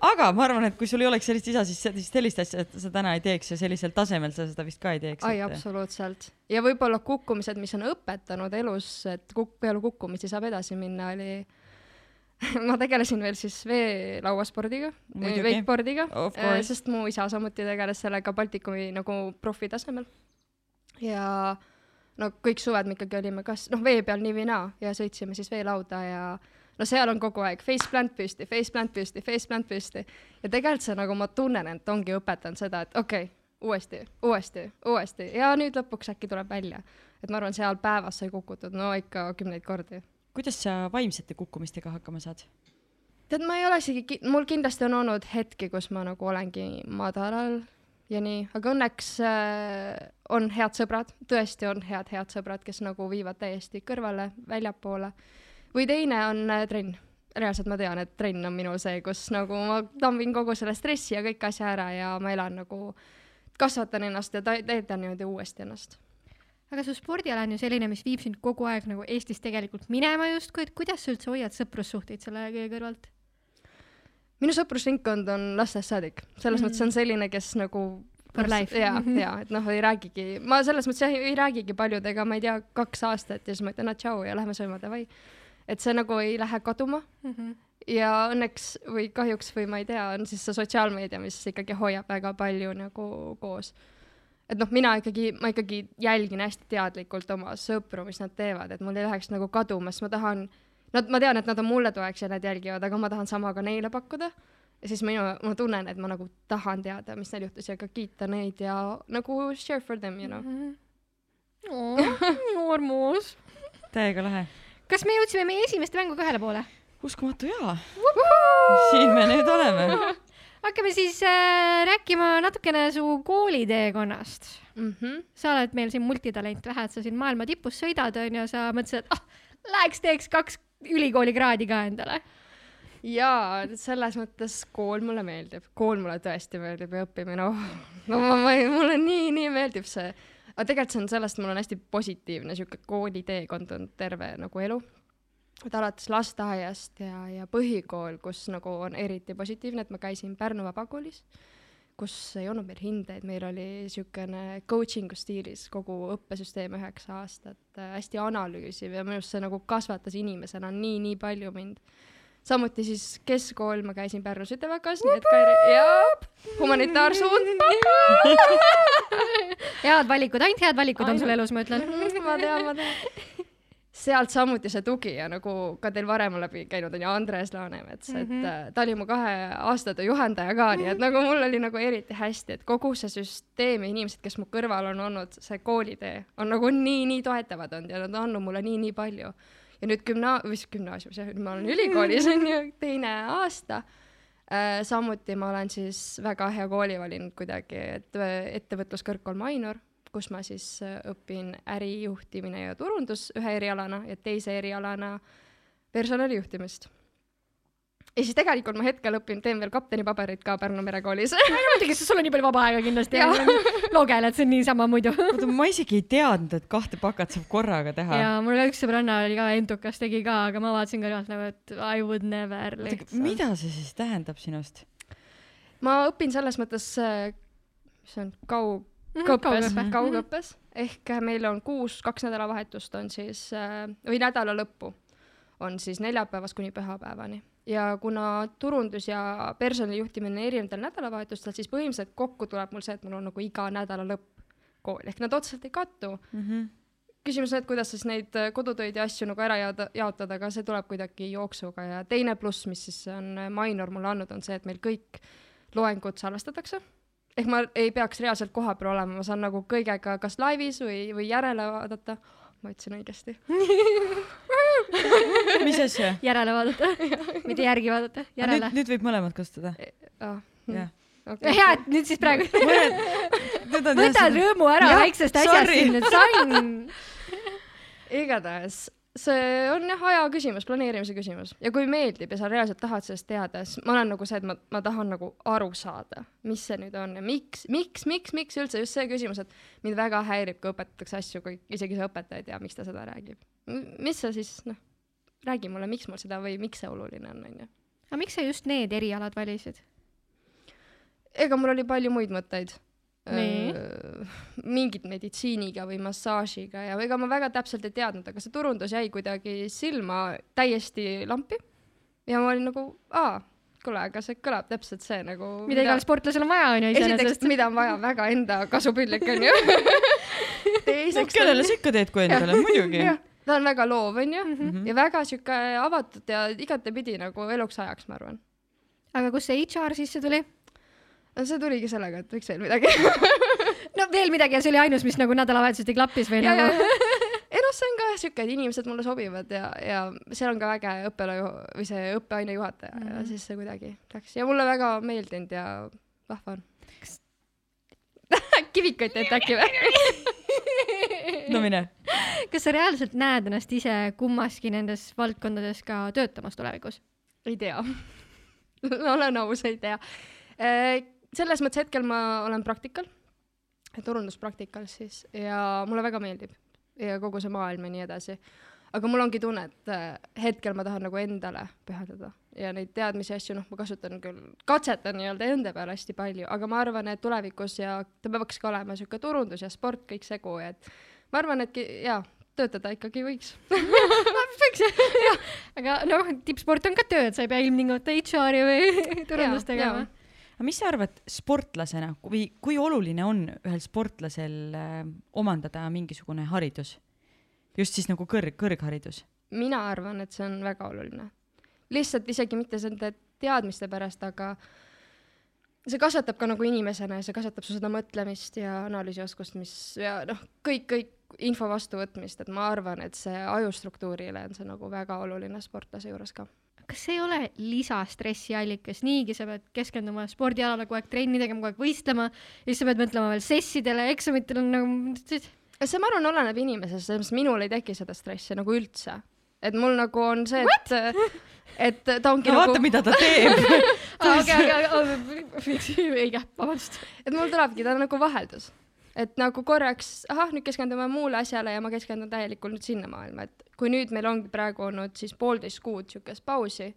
aga ma arvan, et kui sul ei oleks sellist isa, siis siis sellist asja sa täna ei teeks ja sellisel tasemel sa seda vist ka ei teeks. ai absoluutselt. ja võib-olla kukkumised, mis on õpetanud elus, et kuk-, peale kukkumisi saab edasi minna, oli (laughs) ma tegelesin veel siis veelauaspordiga, wakeboardiga course. sest mu isa samuti tegeles sellega Baltikumi nagu profitasemel. ja no kõik suved me ikkagi olime kas noh, vee peal nii või naa ja sõitsime siis veelauda ja no seal on kogu aeg face plant püsti, face plant püsti, face plant püsti ja tegelikult see nagu ma tunnen, et ongi õpetanud seda, et okei okay,, uuesti, uuesti, uuesti ja nüüd lõpuks äkki tuleb välja. et ma arvan, seal päevas sai kukutud no ikka kümneid kordi. Kuidas sa vaimsete kukkumistega hakkama saad? tead, ma ei ole isegi mul kindlasti on olnud hetki, kus ma nagu olengi madalal ja nii, aga õnneks äh, on head sõbrad, tõesti on head, head sõbrad, kes nagu viivad täiesti kõrvale, väljapoole. või teine on äh, trenn. reaalselt ma tean, et trenn on minul see, kus nagu ma tambin kogu selle stressi ja kõik asja ära ja ma elan nagu, kasvatan ennast ja täidan niimoodi uuesti ennast aga su spordiala on ju selline, mis viib sind kogu aeg nagu Eestist tegelikult minema justkui, et kuidas sa üldse hoiad sõprussuhteid selle kõige kõrvalt? minu sõprusringkond on lastest saadik, selles mm. mõttes on selline, kes nagu For life. ja, ja et noh, ei räägigi, ma selles mõttes jah, ei räägigi paljudega, ma ei tea, kaks aastat ja siis ma ütlen, et tšau ja lähme sööma, davai. et see nagu ei lähe kaduma ja õnneks või kahjuks või ma ei tea, on siis see sotsiaalmeedia, mis ikkagi hoiab väga palju nagu koos. Et noh, mina ikkagi, ma ikkagi jälgin hästi teadlikult oma sõpru, mis nad teevad, et mul ei läheks nagu kaduma, sest ma tahan, nad, ma tean, et nad on mulle toeks ja nad jälgivad, aga ma tahan sama ka neile pakkuda. ja siis minu, ma tunnen, et ma nagu tahan teada, mis neil juhtus ja ka kiita neid ja nagu share for them, you know. armus. täiega lahe. kas me jõudsime meie esimeste mänguga ühele poole? uskumatu jaa, siin me nüüd oleme. Hakkame siis äh, rääkima natukene su kooliteekonnast. Mm -hmm. sa oled meil siin multitalent, lähed sa siin maailma tipus sõidad, onju, sa mõtlesid, et ah, läheks teeks kaks ülikoolikraadi ka endale. jaa, selles mõttes kool mulle meeldib, kool mulle tõesti meeldib ja õppimine, oh, no ma, ma, mulle nii, nii meeldib see. aga tegelikult see on sellest, mul on hästi positiivne sihuke kooliteekond on terve nagu elu. Et alates lasteaiast ja, ja põhikool, kus nagu on eriti positiivne, et ma käisin Pärnu vabakoolis, kus ei olnud meil hindeid, meil oli niisugune coaching'u stiilis kogu õppesüsteem üheksa aastat äh,, hästi analüüsiv ja minu arust see nagu kasvatas inimesena nii-nii palju mind samuti siis keskkool, ma käisin Pärnu Süteväkas, nii et ka jah, humanitaarsuund. (laughs) head valikud, ainult head valikud on sul elus, ma ütlen. (laughs) ma tean, ma tean. Sealt samuti see tugi ja nagu ka teil varem on läbi käinud on ju Andres Laanemets mm, -hmm. et äh, ta oli mu kahe aastatöö juhendaja ka, nii et nagu mul oli nagu eriti hästi, et kogu see süsteem ja inimesed, kes mu kõrval on olnud, see koolitee on nagu nii-nii toetavad olnud ja nad on andnud mulle nii-nii palju. ja nüüd gümna-, või siis gümnaasiumis jah, nüüd ma olen ülikoolis on ju teine aasta äh,. samuti ma olen siis väga hea kooli valinud kuidagi, et äh, ettevõtluskõrgkool Mainor, kus ma siis äh, õpin ärijuhtimine ja turundus ühe erialana ja teise erialana personalijuhtimist. ja siis tegelikult ma hetkel õpin, teen veel kaptenipaberit ka Pärnu merekoolis. muidugi, sest sul on nii palju vaba aega kindlasti logeled, see on niisama muidu. oota, ma isegi ei teadnud, et kahte pakat saab korraga teha. ja mul üks sõbranna oli ka entukas, tegi ka, aga ma vaatasin kõrvalt nagu, et I would never lihtsalt. mida see siis tähendab sinust? ma õpin selles mõttes, mis see on, kaug-, kaugõppes, kaugõpe. kaugõppes, ehk meil on kuus, kaks nädalavahetust on siis äh, või nädala lõppu on siis neljapäevast kuni pühapäevani. Ja kuna turundus ja personali juhtimine on erinevatel nädalavahetustel, siis põhimõtteliselt kokku tuleb mul see, et mul on nagu iga nädala lõpp kool. Ehk nad otseselt ei kattu. küsimus on, et kuidas siis neid äh, kodutöid ja asju nagu ära jaotada, jaotada, aga see tuleb kuidagi jooksuga. Ja teine pluss, mis siis on äh, Mainor mulle andnud, on see, et meil kõik loengud salvestatakse ehk ma ei peaks reaalselt kohapeal olema, ma saan nagu kõigega kas laivis või, või järele vaadata. ma ütlesin õigesti. (laughs) mis asja? järele vaadata, mitte järgi vaadata, nüüd järele., nüüd võib mõlemat kasutada. Ah, jah. hea, et nüüd siis praegu (laughs) on võta rõõmu ära väiksest asjast sorry. siin, et sain. (laughs) igatahes see on jah aja küsimus, planeerimise küsimus ja kui meeldib ja sa reaalselt tahad sellest teada, siis ma olen nagu see, et ma, ma tahan nagu aru saada, mis see nüüd on ja miks, miks, miks, miks üldse just see küsimus, et mind väga häirib, kui õpetatakse asju, kui isegi see õpetaja ei tea, miks ta seda räägib. mis sa siis noh, räägi mulle, miks mul seda või miks see oluline on, onju. aga miks sa just need erialad valisid? ega mul oli palju muid mõtteid. Nii? Mingid meditsiiniga või massaažiga ja ega ma väga täpselt ei teadnud, aga see turundus jäi kuidagi silma täiesti lampi. ja ma olin nagu, aa, kuule, aga see kõlab täpselt see nagu. mida igal sportlasel on vaja, onju, esiteks, mida on vaja väga enda kasupildlik onju. (laughs) no, teiseks. kellele sa ikka teed kui endale, muidugi. ta on väga loov onju mm. -hmm. ja väga sihuke avatud ja igatepidi nagu eluks ajaks, ma arvan. aga kust see HR sisse tuli? see tuligi sellega, et võiks veel midagi no veel midagi ja see oli ainus, mis nagu nädalavahetuseti klappis või ja, nagu. ei noh, see on ka siuke, et inimesed mulle sobivad ja, ja seal on ka äge õppelaju- või see õppeaine juhataja mm -hmm. ja Mhm. siis see kuidagi läks ja mulle väga meeldinud ja vahva on. kivikott teete äkki või? no mine. kas sa reaalselt näed ennast ise kummaski nendes valdkondades ka töötamas tulevikus? ei tea (laughs) olen aus, ei tea. selles mõttes hetkel ma olen praktikal, turunduspraktikal siis ja mulle väga meeldib ja kogu see maailm ja nii edasi. aga mul ongi tunne, et äh, hetkel ma tahan nagu endale pühendada ja neid teadmisi asju, noh, ma kasutan küll, katsetan nii-öelda enda peal hästi palju, aga ma arvan, et tulevikus ja ta peakski olema sihuke turundus ja sport kõik segu, et ma arvan, et jaa, töötada ikkagi võiks. (laughs) võiks jah, aga noh, tippsport on ka töö, et sa ei pea ilmtingimata HR-i või turundust tegema. Aga mis sa arvad sportlasena või kui oluline on ühel sportlasel äh, omandada mingisugune haridus? just siis nagu kõrg, kõrgharidus. mina arvan, et see on väga oluline. lihtsalt isegi mitte nende teadmiste pärast, aga see kasvatab ka nagu inimesena ja see kasvatab su seda mõtlemist ja analüüsioskust, mis ja noh, kõik, kõik info vastuvõtmist, et ma arvan, et see ajustruktuurile on see nagu väga oluline sportlase juures ka. Kas see ei ole lisastressi allikas, niigi sa pead keskenduma spordialale kogu aeg trenni tegema, kogu aeg võistlema ja siis sa pead mõtlema veel sessidele, eksamitele nagu. see, ma arvan, oleneb inimesest, selles mõttes minul ei teki seda stressi nagu üldse. et mul nagu on see, et, (laughs) et ta ongi no nagu vaata, mida ta teeb. (laughs) okei, okei, õige, vabandust. et mul tulebki ta nagu vaheldus, et nagu korraks, ahah, nüüd keskendume muule asjale ja ma keskendun täielikult nüüd sinna maailma, et kui nüüd meil ongi praegu olnud siis poolteist kuud niisugust pausi,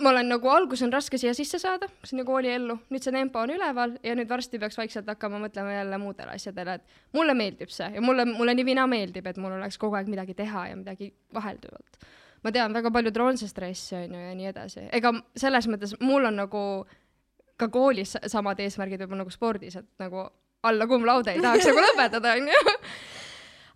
ma olen nagu, algus on raske siia sisse saada, sinna kooliellu, nüüd see tempo on üleval ja nüüd varsti peaks vaikselt hakkama mõtlema jälle muudele asjadele, et mulle meeldib see ja mulle, mulle nii vina meeldib, et mul oleks kogu aeg midagi teha ja midagi vahelduvalt. ma tean, väga paljudel on see stress, on ju, ja nii edasi, ega selles mõttes mul on nagu ka koolis samad eesmärgid võib-olla nagu spordis, et nagu alla cum laude ei tahaks nagu lõpetada, onju.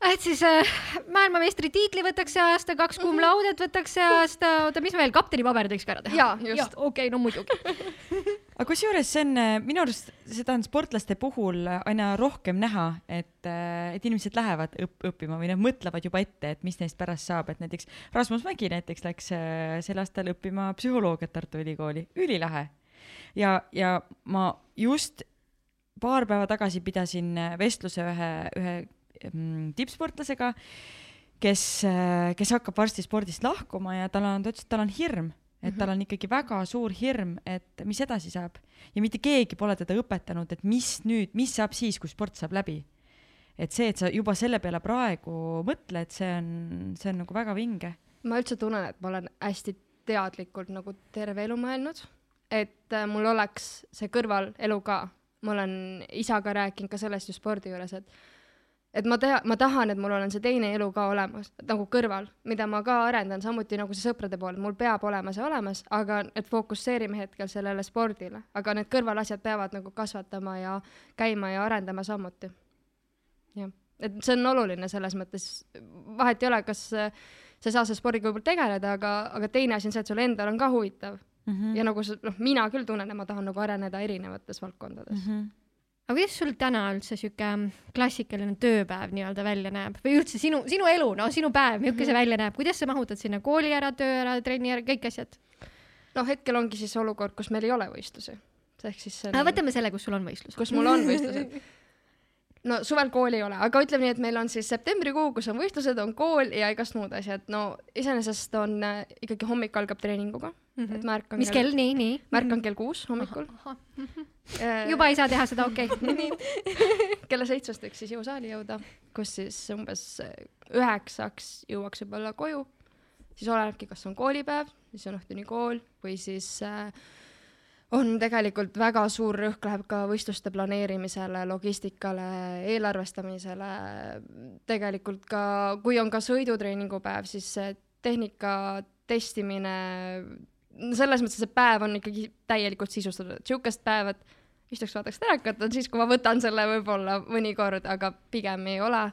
et siis äh, maailmameistritiitli võtaks see aasta, kaks cum laudet võtaks see aasta, oota, mis veel, kaptenipaberid võiks ka ära teha? Jaa, just. okei, no muidugi. (laughs) aga kusjuures see on äh, minu arust, seda on sportlaste puhul aina rohkem näha, et, et inimesed lähevad õpp-, õppima või nad mõtlevad juba ette, et mis neist pärast saab, et näiteks Rasmus Mägi näiteks läks äh, sel aastal õppima psühholoogiat Tartu Ülikooli, ülilahe. ja, ja ma just paar päeva tagasi pidasin äh, vestluse ühe, ühe mm, tippsportlasega, kes, kes hakkab varsti spordist lahkuma ja tal on, ta ütles, et tal on hirm et tal on ikkagi väga suur hirm, et mis edasi saab ja mitte keegi pole teda õpetanud, et mis nüüd, mis saab siis, kui sport saab läbi. et see, et sa juba selle peale praegu mõtled, see on, see on nagu väga vinge. ma üldse tunnen, et ma olen hästi teadlikult nagu terve elu mõelnud, et äh, mul oleks see kõrvalelu ka. Ma olen isaga rääkinud ka sellest ju spordi juures, et et ma tea, ma tahan, et mul on see teine elu ka olemas nagu kõrval, mida ma ka arendan, samuti nagu see sõprade pool, mul peab olema see olemas, aga et fokusseerime hetkel sellele spordile, aga need kõrvalasjad peavad nagu kasvatama ja käima ja arendama samuti. jah, et see on oluline selles mõttes, vahet ei ole, kas sa ei saa selle spordiga võib-olla tegeleda, aga, aga teine asi on see, et sul endal on ka huvitav mm. -hmm. ja nagu sa, noh, mina küll tunnen, et ma tahan nagu areneda erinevates valdkondades mm. -hmm. aga kuidas sul täna üldse sihuke klassikaline tööpäev nii-öelda välja näeb või üldse sinu, sinu elu, no sinu päev, milline see välja näeb, kuidas sa mahutad sinna kooli ära, töö ära, trenni ära, kõik asjad? no hetkel ongi siis olukord, kus meil ei ole võistlusi. ehk siis see aga on, võtame selle, kus sul on võistlus. kus mul on võistlused. (laughs) no suvel kooli ei ole, aga ütleme nii, et meil on siis septembrikuu, kus on võistlused, on kool ja igast muud asjad. no iseenesest on äh, ikkagi hommik algab treeninguga mm, -hmm. et ma ärkan Mhm. mis kell, nii, nii? ma ärkan kell kuus hommikul. Äh, juba ei saa teha seda, okei (laughs) okay.. kella seitsmest võiks siis jõusaali jõuda, kus siis umbes äh, üheksaks jõuaks võib-olla koju, siis olenebki, kas on koolipäev, siis on õhtuni kool või siis äh, on tegelikult väga suur rõhk läheb ka võistluste planeerimisele, logistikale, eelarvestamisele, tegelikult ka, kui on ka sõidutreeningu päev, siis tehnika testimine, selles mõttes, et see päev on ikkagi täielikult sisustatud, et niisugust päeva, et istuks vaataks telekat, on siis, kui ma võtan selle võib-olla mõnikord, aga pigem ei ole.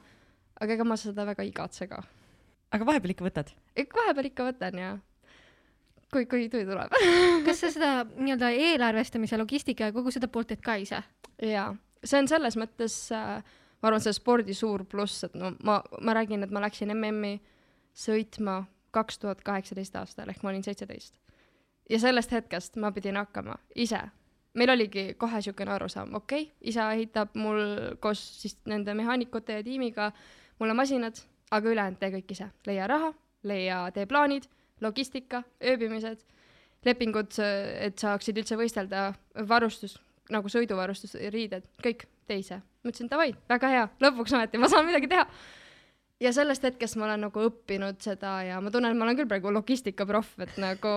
aga ega ma seda väga ei igatse ka. aga vahepeal ikka võtad? vahepeal ikka võtan ja kui, kui tuju tuleb. kas sa seda nii-öelda eelarvestamise, logistika ja kogu seda poolt teed ka ise? jaa, see on selles mõttes äh,, ma arvan, see spordi suur pluss, et no ma, ma räägin, et ma läksin MM-i sõitma kaks tuhat kaheksateist aastal ehk ma olin seitseteist. ja sellest hetkest ma pidin hakkama ise. meil oligi kohe niisugune arusaam, okei okay,, isa ehitab mul koos siis nende mehaanikute ja tiimiga mulle masinad, aga ülejäänud tee kõik ise, leia raha, leia, tee plaanid, logistika, ööbimised, lepingud, et saaksid üldse võistelda, varustus, nagu sõiduvarustus, riided, kõik tee ise. ma ütlesin davai, väga hea, lõpuks ometi ma saan midagi teha. ja sellest hetkest ma olen nagu õppinud seda ja ma tunnen, et ma olen küll praegu logistikaproff, et nagu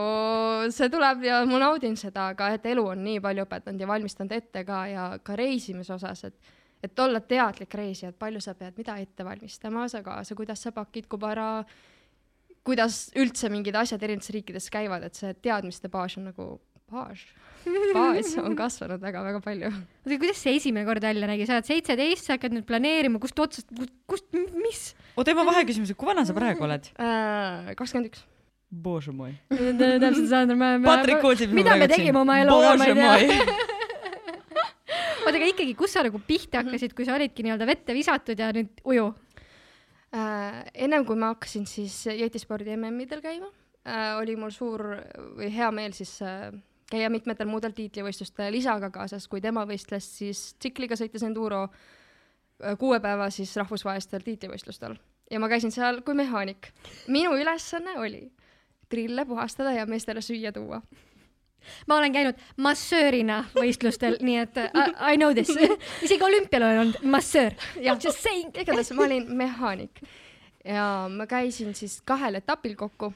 see tuleb ja ma naudin seda, aga et elu on nii palju õpetanud ja valmistanud ette ka ja ka reisimise osas, et et olla teadlik reisija, et palju sa pead mida ette valmistama sa kaasa, kuidas sa pakid kubara, kuidas üldse mingid asjad erinevates riikides käivad, et see teadmiste baas on nagu baas, (laughs) baas on kasvanud väga-väga palju. oota, kuidas see esimene kord välja nägi, sa oled seitseteist, sa hakkad nüüd planeerima, kust otsast, kust, kust, mis? oota, ma vaheküsimus, kui vana sa praegu oled? Äh, kakskümmend üks. Bože moj. täpselt sama, ma, Patrik kuulsid, mida me tegime oma eluga, ma ei tea. (laughs) oota, aga ikkagi, kus sa nagu pihta hakkasid, kui sa olidki nii-öelda vette visatud ja nüüd uju? äh,. ennem kui ma hakkasin siis jõtispordi MM-idel käima äh,, oli mul suur või hea meel siis äh, käia mitmetel muudel tiitlivõistlustel isaga kaasas, kui tema võistles siis tsikliga sõites enduro kuue päeva siis rahvusvahelistel tiitlivõistlustel ja ma käisin seal kui mehaanik. minu ülesanne oli trille puhastada ja meestele süüa tuua. Ma olen käinud massöörina võistlustel, nii et uh, I, I know this. (laughs) isegi olümpial olen olnud massöör. Just saying. igatahes ma olin mehaanik ja ma käisin siis kahel etapil kokku,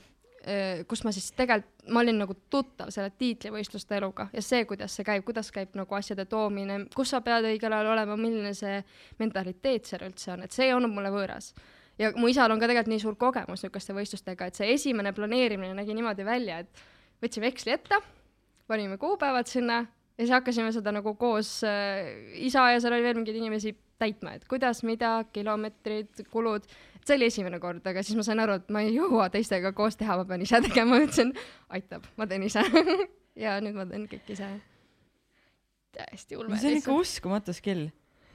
kus ma siis tegelikult, ma olin nagu tuttav selle tiitlivõistluste eluga ja see, kuidas see käib, kuidas käib nagu asjade toomine, kus sa pead õigel ajal olema, milline see mentaliteet seal üldse on, et see ei olnud mulle võõras. ja mu isal on ka tegelikult nii suur kogemus niisuguste võistlustega, et see esimene planeerimine nägi niimoodi välja, et võtsime Exceli ette, panime kuupäevad sinna ja siis hakkasime seda nagu koos äh, isa ja seal oli veel mingeid inimesi täitma, et kuidas, mida, kilomeetrid, kulud, see oli esimene kord, aga siis ma sain aru, et ma ei jõua teistega koos teha, ma pean ise tegema, ütlesin aitab, ma teen ise. (laughs) ja nüüd ma teen kõik ise. täiesti ulme. see on ikka uskumatu skill.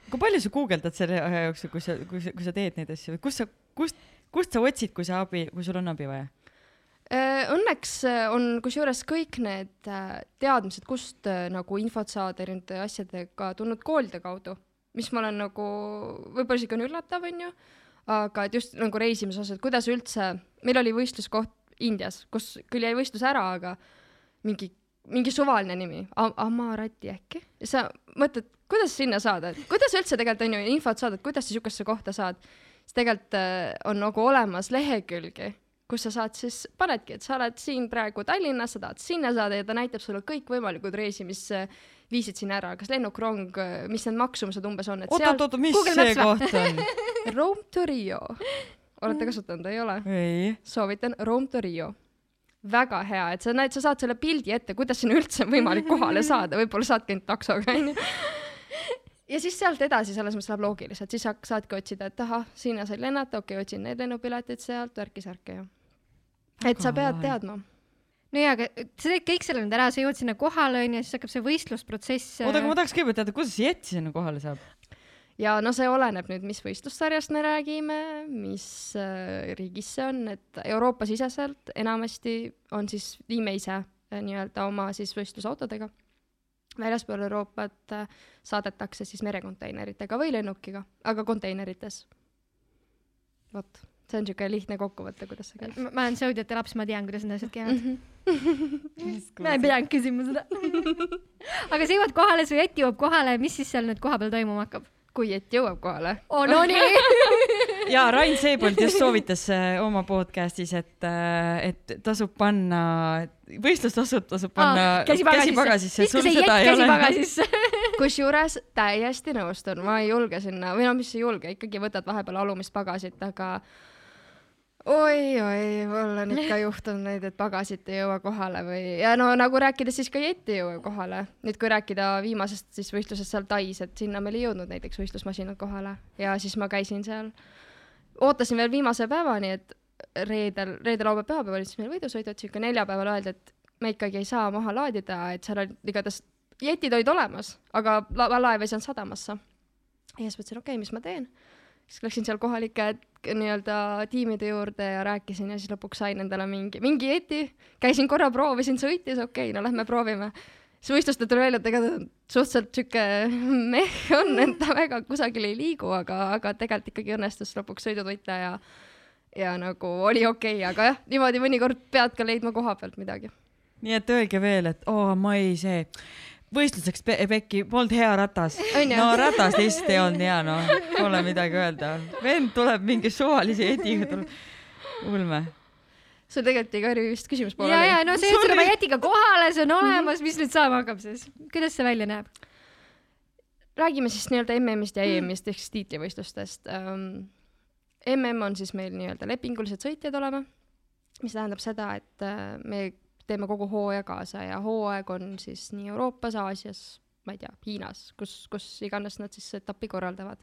kui palju sa guugeldad selle aja jooksul, kui sa, kui sa, kui sa teed neid asju või kust sa, kust, kust sa otsid, kui sa abi, kui sul on abi vaja? Äh, Õnneks äh, on kusjuures kõik need äh, teadmised, kust nagu infot saada erinevate asjadega tulnud koolide kaudu, mis ma olen nagu, võib-olla isegi on üllatav, onju, aga et just nagu reisimise osas, et kuidas üldse, meil oli võistluskoht Indias, kus küll jäi võistlus ära, aga mingi, mingi suvaline nimi, Amarati äkki. sa mõtled, kuidas sinna saada, et kuidas üldse tegelikult on ju infot saada, et kuidas sa sihukesesse kohta saad. siis tegelikult on nagu olemas lehekülgi, kus sa saad siis, panedki, et sa oled siin praegu Tallinnas, sa tahad sinna saada ja ta näitab sulle kõikvõimalikud reisi, mis äh, viisid sinna ära, kas lennuk, rong, mis need maksumused umbes on, et seal oot-oot-oot, mis Google see Maps koht on? (laughs) Rome to Rio. olete kasutanud, ei ole? soovitan Rome to Rio. väga hea, et sa näed, sa saad selle pildi ette, kuidas sinna üldse on võimalik (laughs) kohale saada, võib-olla saadki ainult taksoga, onju. ja siis sealt edasi selles mõttes läheb loogiliselt, siis sa saadki otsida, et ahah, sinna said lennata, okei okay,, otsin need lennupiletid sealt, värki-särki ja. Et sa pead teadma. no jaa, aga sa teed kõik selle nüüd ära, sa jõuad sinna kohale onju, siis hakkab see võistlusprotsess. oota, aga ma tahaks kõigepealt teada, kuidas Jet sinna kohale saab? ja no see oleneb nüüd, mis võistlussarjast me räägime, mis äh, riigis see on, et Euroopa-siseselt enamasti on siis viime ise äh, nii-öelda oma siis võistlusautodega. väljaspool Euroopat äh, saadetakse siis merekonteineritega või lennukiga, aga konteinerites. vot, see on niisugune lihtne kokkuvõte, kuidas see käib. ma olen Saudi-Ate laps, ma tean, kuidas need asjad käivad. Mhm. ma ei pidanud küsima seda. (laughs) aga sa jõuad kohale, su jett jõuab kohale, mis siis seal nüüd kohapeal toimuma hakkab? kui jet jõuab kohale. oh no nii. (laughs) ja Rain Seebold just soovitas äh, oma podcast'is, et, et tasub panna, võistlustasud tasub panna käsi käsipagasisse, sul see seda jett ei ole. käsipagasisse. (laughs) kusjuures täiesti nõustun, ma ei julge sinna või no mis ei julge, ikkagi võtad vahepeal alumist pagasit, aga oi-oi, mul on ikka (laughs) juhtunud neid, et pagasit ei jõua kohale või ja no nagu rääkides siis ka jett ei jõua kohale. nüüd kui rääkida viimasest siis võistlusest seal Tais, et sinna meil ei jõudnud näiteks võistlusmasinad kohale ja siis ma käisin seal, ootasin veel viimase päevani, et reedel, reede, laupäev, pühapäev oli siis meil võidusõit, et sihuke neljapäeval öeldi, et me ikkagi ei saa maha laadida, et seal olid igatahes jetid olid olemas, aga la laev ei saanud sadamasse. ja siis mõtlesin, okei okay,, mis ma teen. Siis läksin seal kohalike nii-öelda tiimide juurde ja rääkisin ja siis lõpuks sain endale mingi, mingi jeti. käisin korra, proovisin, sõitis, okei okay,, no lähme proovime. siis võistlustel tuli välja, et ega ta suhteliselt sihuke meh on, et ta väga kusagil ei liigu, aga, aga tegelikult ikkagi õnnestus lõpuks sõidud võita ja ja nagu oli okei okay,, aga jah, niimoodi mõnikord pead ka leidma koha pealt midagi. nii et öelge veel, et oo, ma ei see, võistluseks pe Pekki, polnud hea ratas. No ratas lihtsalt ei olnud hea, noh, pole midagi öelda. vend tuleb mingi suvalise jetiga, tuleb, ulme. sul tegelikult jäi Kari vist küsimus ja, pooleli ja. no see jõudsid Sorry. oma jetiga kohale, see on olemas, mis nüüd saama hakkab siis? kuidas see välja näeb? räägime siis nii-öelda MM-ist ja EM-ist ehk siis tiitlivõistlustest um,. MM on siis meil nii-öelda lepingulised sõitjad oleme, mis tähendab seda, et uh, me teeme kogu hooaja kaasa ja hooaeg on siis nii Euroopas, Aasias, ma ei tea, Hiinas, kus, kus iganes nad siis etappi korraldavad.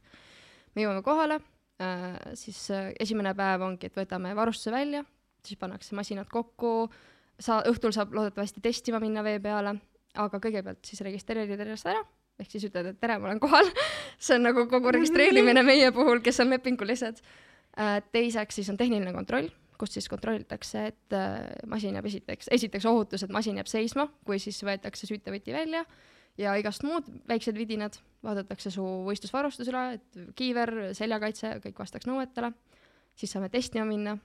me jõuame kohale uh,, siis uh, esimene päev ongi, et võtame varustuse välja, siis pannakse masinad kokku, sa õhtul saab loodetavasti testima minna vee peale, aga kõigepealt siis registreerid ennast ära ehk siis ütled, et tere, ma olen kohal. (laughs) see on nagu kogu registreerimine meie puhul, kes on lepingulised. teiseks siis on tehniline kontroll, kus siis kontrollitakse, et äh, masin jääb esiteks, esiteks ohutus, et masin jääb seisma, kui siis võetakse süütevõti välja ja igast muud väiksed vidinad, vaadatakse su võistlusvarustus üle, et kiiver, seljakaitse, kõik vastaks nõuetele. siis saame testima minna.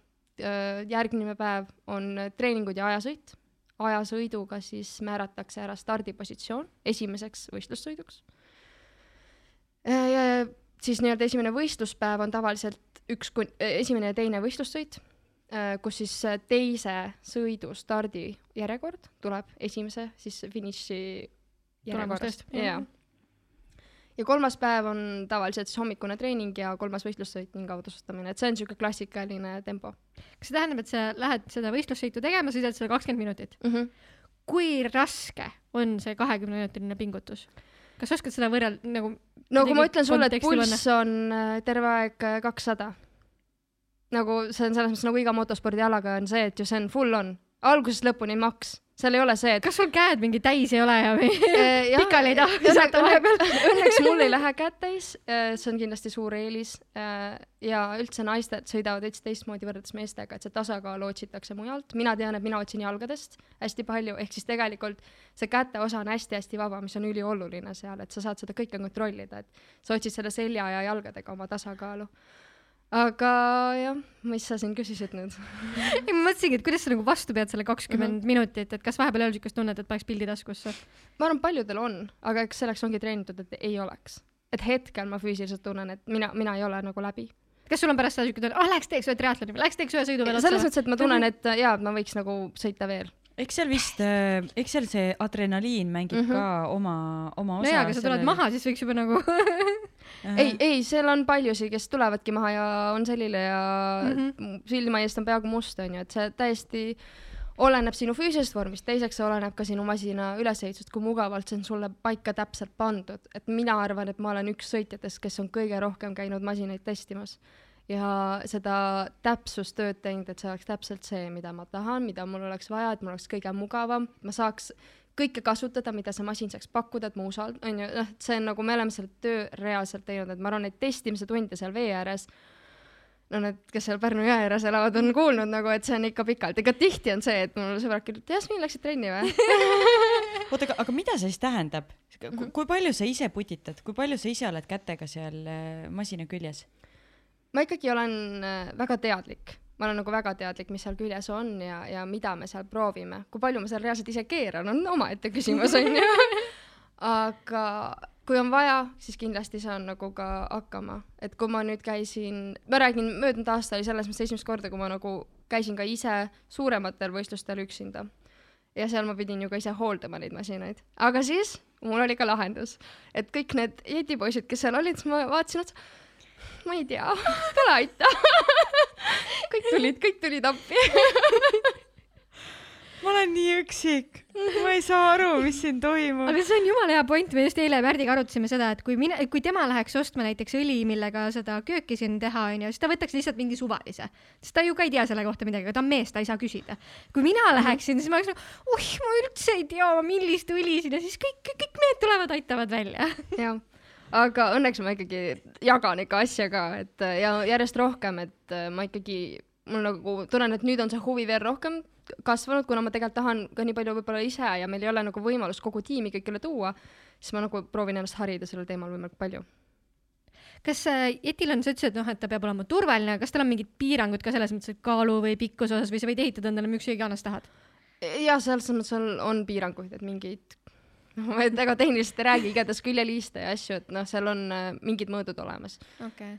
järgmine päev on treeningud ja ajasõit ajasõiduga siis määratakse ära stardipositsioon esimeseks võistlussõiduks. siis nii-öelda esimene võistluspäev on tavaliselt üks kun-, esimene ja teine võistlussõit, kus siis äh, teise sõidu stardijärjekord tuleb esimese siis finiši järjekorrast jaa. ja kolmas päev on tavaliselt siis hommikune treening ja kolmas võistlussõit ning autosustamine, et see on niisugune klassikaline tempo kas see tähendab, et sa lähed seda võistlussõitu tegema, sõidad seda kakskümmend minutit? mm. -hmm. kui raske on see kahekümneminutiline pingutus? kas sa oskad seda võrrelda nagu no kui ma ütlen sulle, et pulss on äh, terve aeg kakssada, nagu see on selles mõttes nagu iga motospordialaga on see, et ju see on full on, algusest lõpuni maks, seal ei ole see, et kas sul käed mingi täis ei ole ja või? (laughs) Jah, pikali ei taha visata vahepeal? õnneks mul ei (laughs) lähe käed täis, see on kindlasti suur eelis. Äh, ja üldse naised sõidavad veits teistmoodi võrreldes meestega, et see tasakaal otsitakse mujalt, mina tean, et mina otsin jalgadest hästi palju, ehk siis tegelikult see käte osa on hästi-hästi vaba, mis on ülioluline seal, et sa saad seda kõike kontrollida, et sa otsid selle selja ja jalgadega oma tasakaalu aga jah, mis sa siin küsisid nüüd? (laughs) ei, ma mõtlesingi, et kuidas sa nagu vastu pead selle kakskümmend Mhm. minutit, et kas vahepeal ei ole siukest tunnet, et paneks pildi taskusse? ma arvan, paljudel on, aga eks selleks ongi treenitud, et ei oleks. et hetkel ma füüsiliselt tunnen, et mina, mina ei ole nagu läbi. kas sul on pärast seda siuke tunne, ah läheks teeks ühe triatloni või läheks teeks ühe sõidu veel selles mõttes, et ma tunnen, et äh, jaa, et ma võiks nagu sõita veel. Eks seal vist, eks seal see adrenaliin mängib mm. -hmm. ka oma, oma osa. jaa, aga sa tuled maha, siis võiks juba nagu (laughs) ei, ei, seal on paljusid, kes tulevadki maha ja on selline ja mm. -hmm. silma eest on peaaegu must, onju, et see täiesti oleneb sinu füüsilisest vormist, teiseks see oleneb ka sinu masina ülesehitusest, kui mugavalt see on sulle paika täpselt pandud, et mina arvan, et ma olen üks sõitjatest, kes on kõige rohkem käinud masinaid testimas ja seda täpsustööd teinud, et see oleks täpselt see, mida ma tahan, mida mul oleks vaja, et mul oleks kõige mugavam, ma saaks kõike kasutada, mida see masin saaks pakkuda, et ma usaldan, onju, noh, et see on nagu, me oleme selle töö reaalselt teinud, et ma arvan, neid testimise tunde seal vee ääres, no need, kes seal Pärnu jõe ääres elavad, on kuulnud nagu, et see on ikka pikalt, ega tihti on see, et mul sõbrad kirjutavad, Jasmin, läksid trenni või? oota, aga, aga mida see siis tähendab? Mhm. kui palju sa ise putitad, kui palju sa ise oled kätega seal äh, masina küljes? Ma ikkagi olen äh, väga teadlik, ma olen nagu väga teadlik, mis seal küljes on ja, ja mida me seal proovime, kui palju ma seal reaalselt ise keeran, on omaette küsimus onju. (laughs) aga kui on vaja, siis kindlasti saan nagu ka hakkama, et kui ma nüüd käisin, ma räägin, möödunud aasta oli selles mõttes esimest korda, kui ma nagu käisin ka ise suurematel võistlustel üksinda. ja seal ma pidin ju ka ise hooldama neid masinaid, aga siis mul oli ka lahendus, et kõik need jetipoisid, kes seal olid, siis ma vaatasin otsa, ma ei tea, tule aita. kõik tulid, kõik tulid appi. ma olen nii üksik, ma ei saa aru, mis siin toimub. aga see on jumala hea point, me just eile Pärdiga arutasime seda, et kui mina, kui tema läheks ostma näiteks õli, millega seda kööki siin teha, onju, siis ta võtaks lihtsalt mingi suvalise. sest ta ju ka ei tea selle kohta midagi, aga ta on mees, ta ei saa küsida. kui mina läheksin, siis ma oleks nagu, oih, ma üldse ei tea, millist õli siin ja siis kõik, kõik mehed tulevad, aitavad välja. jah, aga õnneks ma ikkagi jagan ikka asja ka, et ja järjest rohkem, et äh, ma ikkagi, mul nagu tunnen, et nüüd on see huvi veel rohkem kasvanud, kuna ma tegelikult tahan ka nii palju võib-olla ise ja meil ei ole nagu võimalust kogu tiimi kõigile tuua, siis ma nagu proovin ennast harida sellel teemal võimalikult palju. kas äh, Jetil on, sa ütlesid, et noh, et ta peab olema turvaline, kas tal on mingid piirangud ka selles mõttes, et kaalu või pikkuse osas või sa võid ehitada endale miks iganes tahad? ja selles mõttes on, on piiranguid, et mingeid, ma väga tehniliselt ei räägi, igatahes küljeliiste ja asju, et noh, seal on äh, mingid mõõdud olemas okei okay..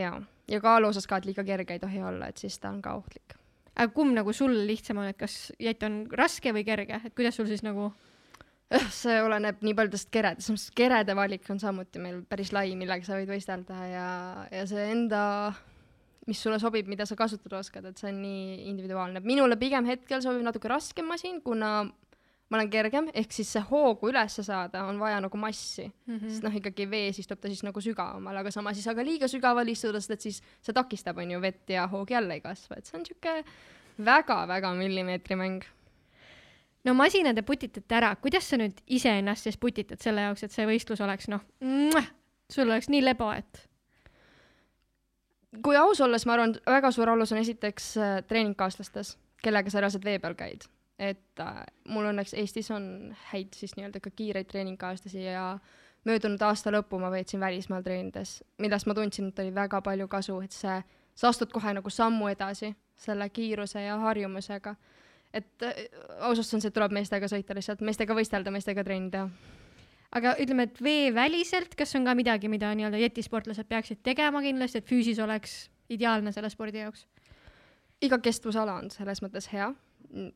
ja, ja kaalu osas ka, et liiga kerge ei tohi olla, et siis ta on ka ohtlik. aga kumb nagu sul lihtsam on, et kas jett on raske või kerge, et kuidas sul siis nagu see oleneb nii paljudest keredest, sest kerede valik on samuti meil päris lai, millega sa võid võistelda ja, ja see enda, mis sulle sobib, mida sa kasutada oskad, et see on nii individuaalne. minule pigem hetkel sobib natuke raskem masin, kuna ma olen kergem, ehk siis see hoogu ülesse saada on vaja nagu massi. Mm, -hmm. sest noh, ikkagi vees istub ta siis nagu sügavamal, aga samas ei saa ka liiga sügaval istuda, sest et siis see takistab, on ju, vett ja hoog jälle ei kasva, et see on niisugune väga-väga millimeetrimäng no masinad te putitate ära, kuidas sa nüüd iseennast siis putitad selle jaoks, et see võistlus oleks noh, sul oleks nii lebo, et? Kui aus olla, siis ma arvan, väga suur alus on esiteks äh, treeningkaaslastes, kellega sa reaalselt vee peal käid. Et äh, mul õnneks Eestis on häid siis nii-öelda ka kiireid treeningkaaslasi ja möödunud aasta lõppu ma veetsin välismaal treenides, millest ma tundsin, et oli väga palju kasu, et see, sa astud kohe nagu sammu edasi selle kiiruse ja harjumusega. et äh, ausalt et tuleb meestega sõita lihtsalt, meestega võistelda, meestega trenni teha. aga ütleme, et veeväliselt, kas on ka midagi, mida nii-öelda jetisportlased peaksid tegema kindlasti, et füüsis oleks ideaalne selle spordi jaoks? iga kestvusala on selles mõttes hea.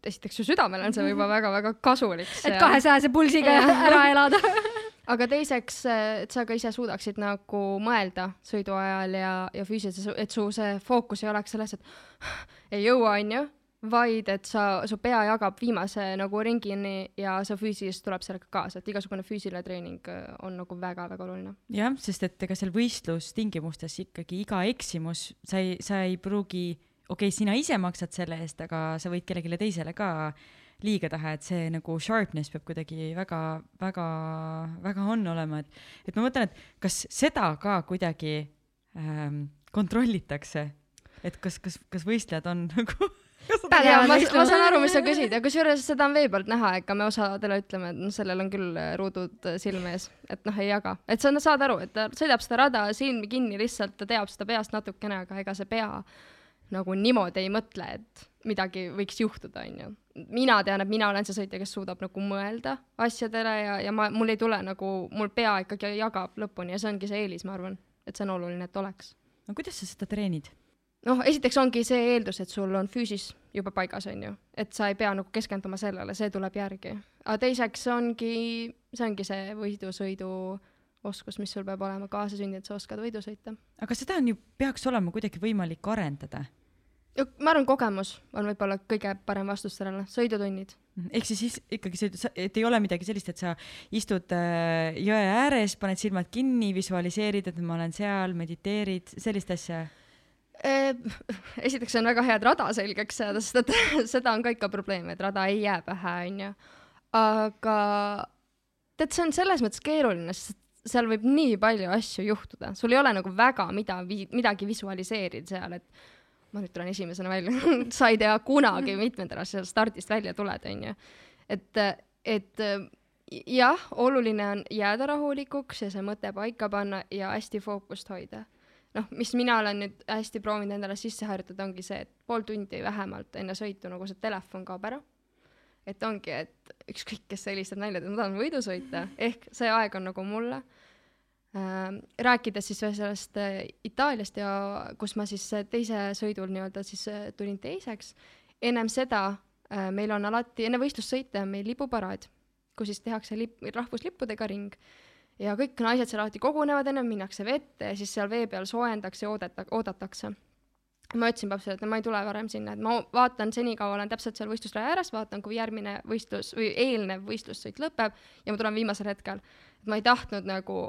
Esiteks su südamele on see juba väga-väga kasulik. et kahesajase pulsiga ära elada. (laughs) aga teiseks, et sa ka ise suudaksid nagu mõelda sõidu ajal ja, ja füüsiliselt, et su see fookus ei oleks selles, et ei jõua, onju, vaid et sa, su pea jagab viimase nagu ringini ja sa füüsiliselt tuleb sellega kaasa, et igasugune füüsiline treening äh, on nagu väga-väga oluline. jah, sest et ega seal võistlustingimustes ikkagi iga eksimus, sa ei, sa ei pruugi, okei okay,, sina ise maksad selle eest, aga sa võid kellelegi teisele ka liiga teha, et see nagu sharpness peab kuidagi väga, väga, väga on olema, et, et ma mõtlen, et kas seda ka kuidagi ähm, kontrollitakse, et kas, kas, kas võistlejad on (laughs) nagu pädevad ma, ma saan aru, mis sa küsid ja kusjuures seda on vee pealt näha, ega me osadele ütleme, et noh, sellel on küll äh, ruudud äh, silme ees, et noh, ei jaga, et sa saad aru, et ta sõidab seda rada silmi kinni lihtsalt, ta teab seda peast natukene, aga ega see pea nagu niimoodi ei mõtle, et midagi võiks juhtuda, onju. mina tean, et mina olen see sõitja, kes suudab nagu mõelda asjadele ja, ja ma, mul ei tule nagu, mul pea ikkagi jagab lõpuni ja see ongi see eelis, ma arvan, et see on oluline, et oleks no kuidas sa seda treenid? noh, esiteks ongi see eeldus, et sul on füüsis juba paigas, on ju, et sa ei pea nagu keskenduma sellele, see tuleb järgi. aga teiseks ongi, see ongi see võidusõidu oskus, mis sul peab olema kaasasündinud, sa oskad võidu sõita. aga seda on ju, peaks olema kuidagi võimalik arendada. Ma arvan, kogemus on võib-olla kõige parem vastus sellele, sõidutunnid. ehk siis is- ikkagi see, et ei ole midagi sellist, et sa istud äh, jõe ääres, paned silmad kinni, visualiseerid, et ma olen seal, mediteerid, sellist asja. (laughs) esiteks on väga hea, et rada selgeks saada, sest et (laughs) seda on ka ikka probleem, et rada ei jää pähe, on ju. aga tead, see on selles mõttes keeruline, sest seal võib nii palju asju juhtuda, sul ei ole nagu väga mida, midagi visualiseerida seal, et ma nüüd tulen esimesena välja (laughs) sa ei tea kunagi, mitmendal sa stardist välja tuled, onju. et, et jah, oluline on jääda rahulikuks ja see mõte paika panna ja hästi fookust hoida noh, mis mina olen nüüd hästi proovinud endale sisse harjutada, ongi see, et pool tundi vähemalt enne sõitu nagu see telefon kaob ära. et ongi, et ükskõik, kes helistab nalja, ma tahan võidu sõita, ehk see aeg on nagu mulle. Rääkides siis veel sellest äh, Itaaliast ja kus ma siis äh, teise sõidul nii-öelda siis äh, tulin teiseks, ennem seda äh, meil on alati enne võistlussõite on meil lipuparaad, kus siis tehakse lip-, rahvuslippudega ring ja kõik naised seal alati kogunevad ennem, minnakse vette ja siis seal vee peal soojendakse ja oodata-, oodatakse. ma ütlesin papsile, et ma ei tule varem sinna, et ma vaatan senikaua olen täpselt seal võistlusraja ääres, vaatan, kui järgmine võistlus või eelnev võistlussõit lõpeb ja ma tulen viimasel hetkel. et ma ei tahtnud nagu,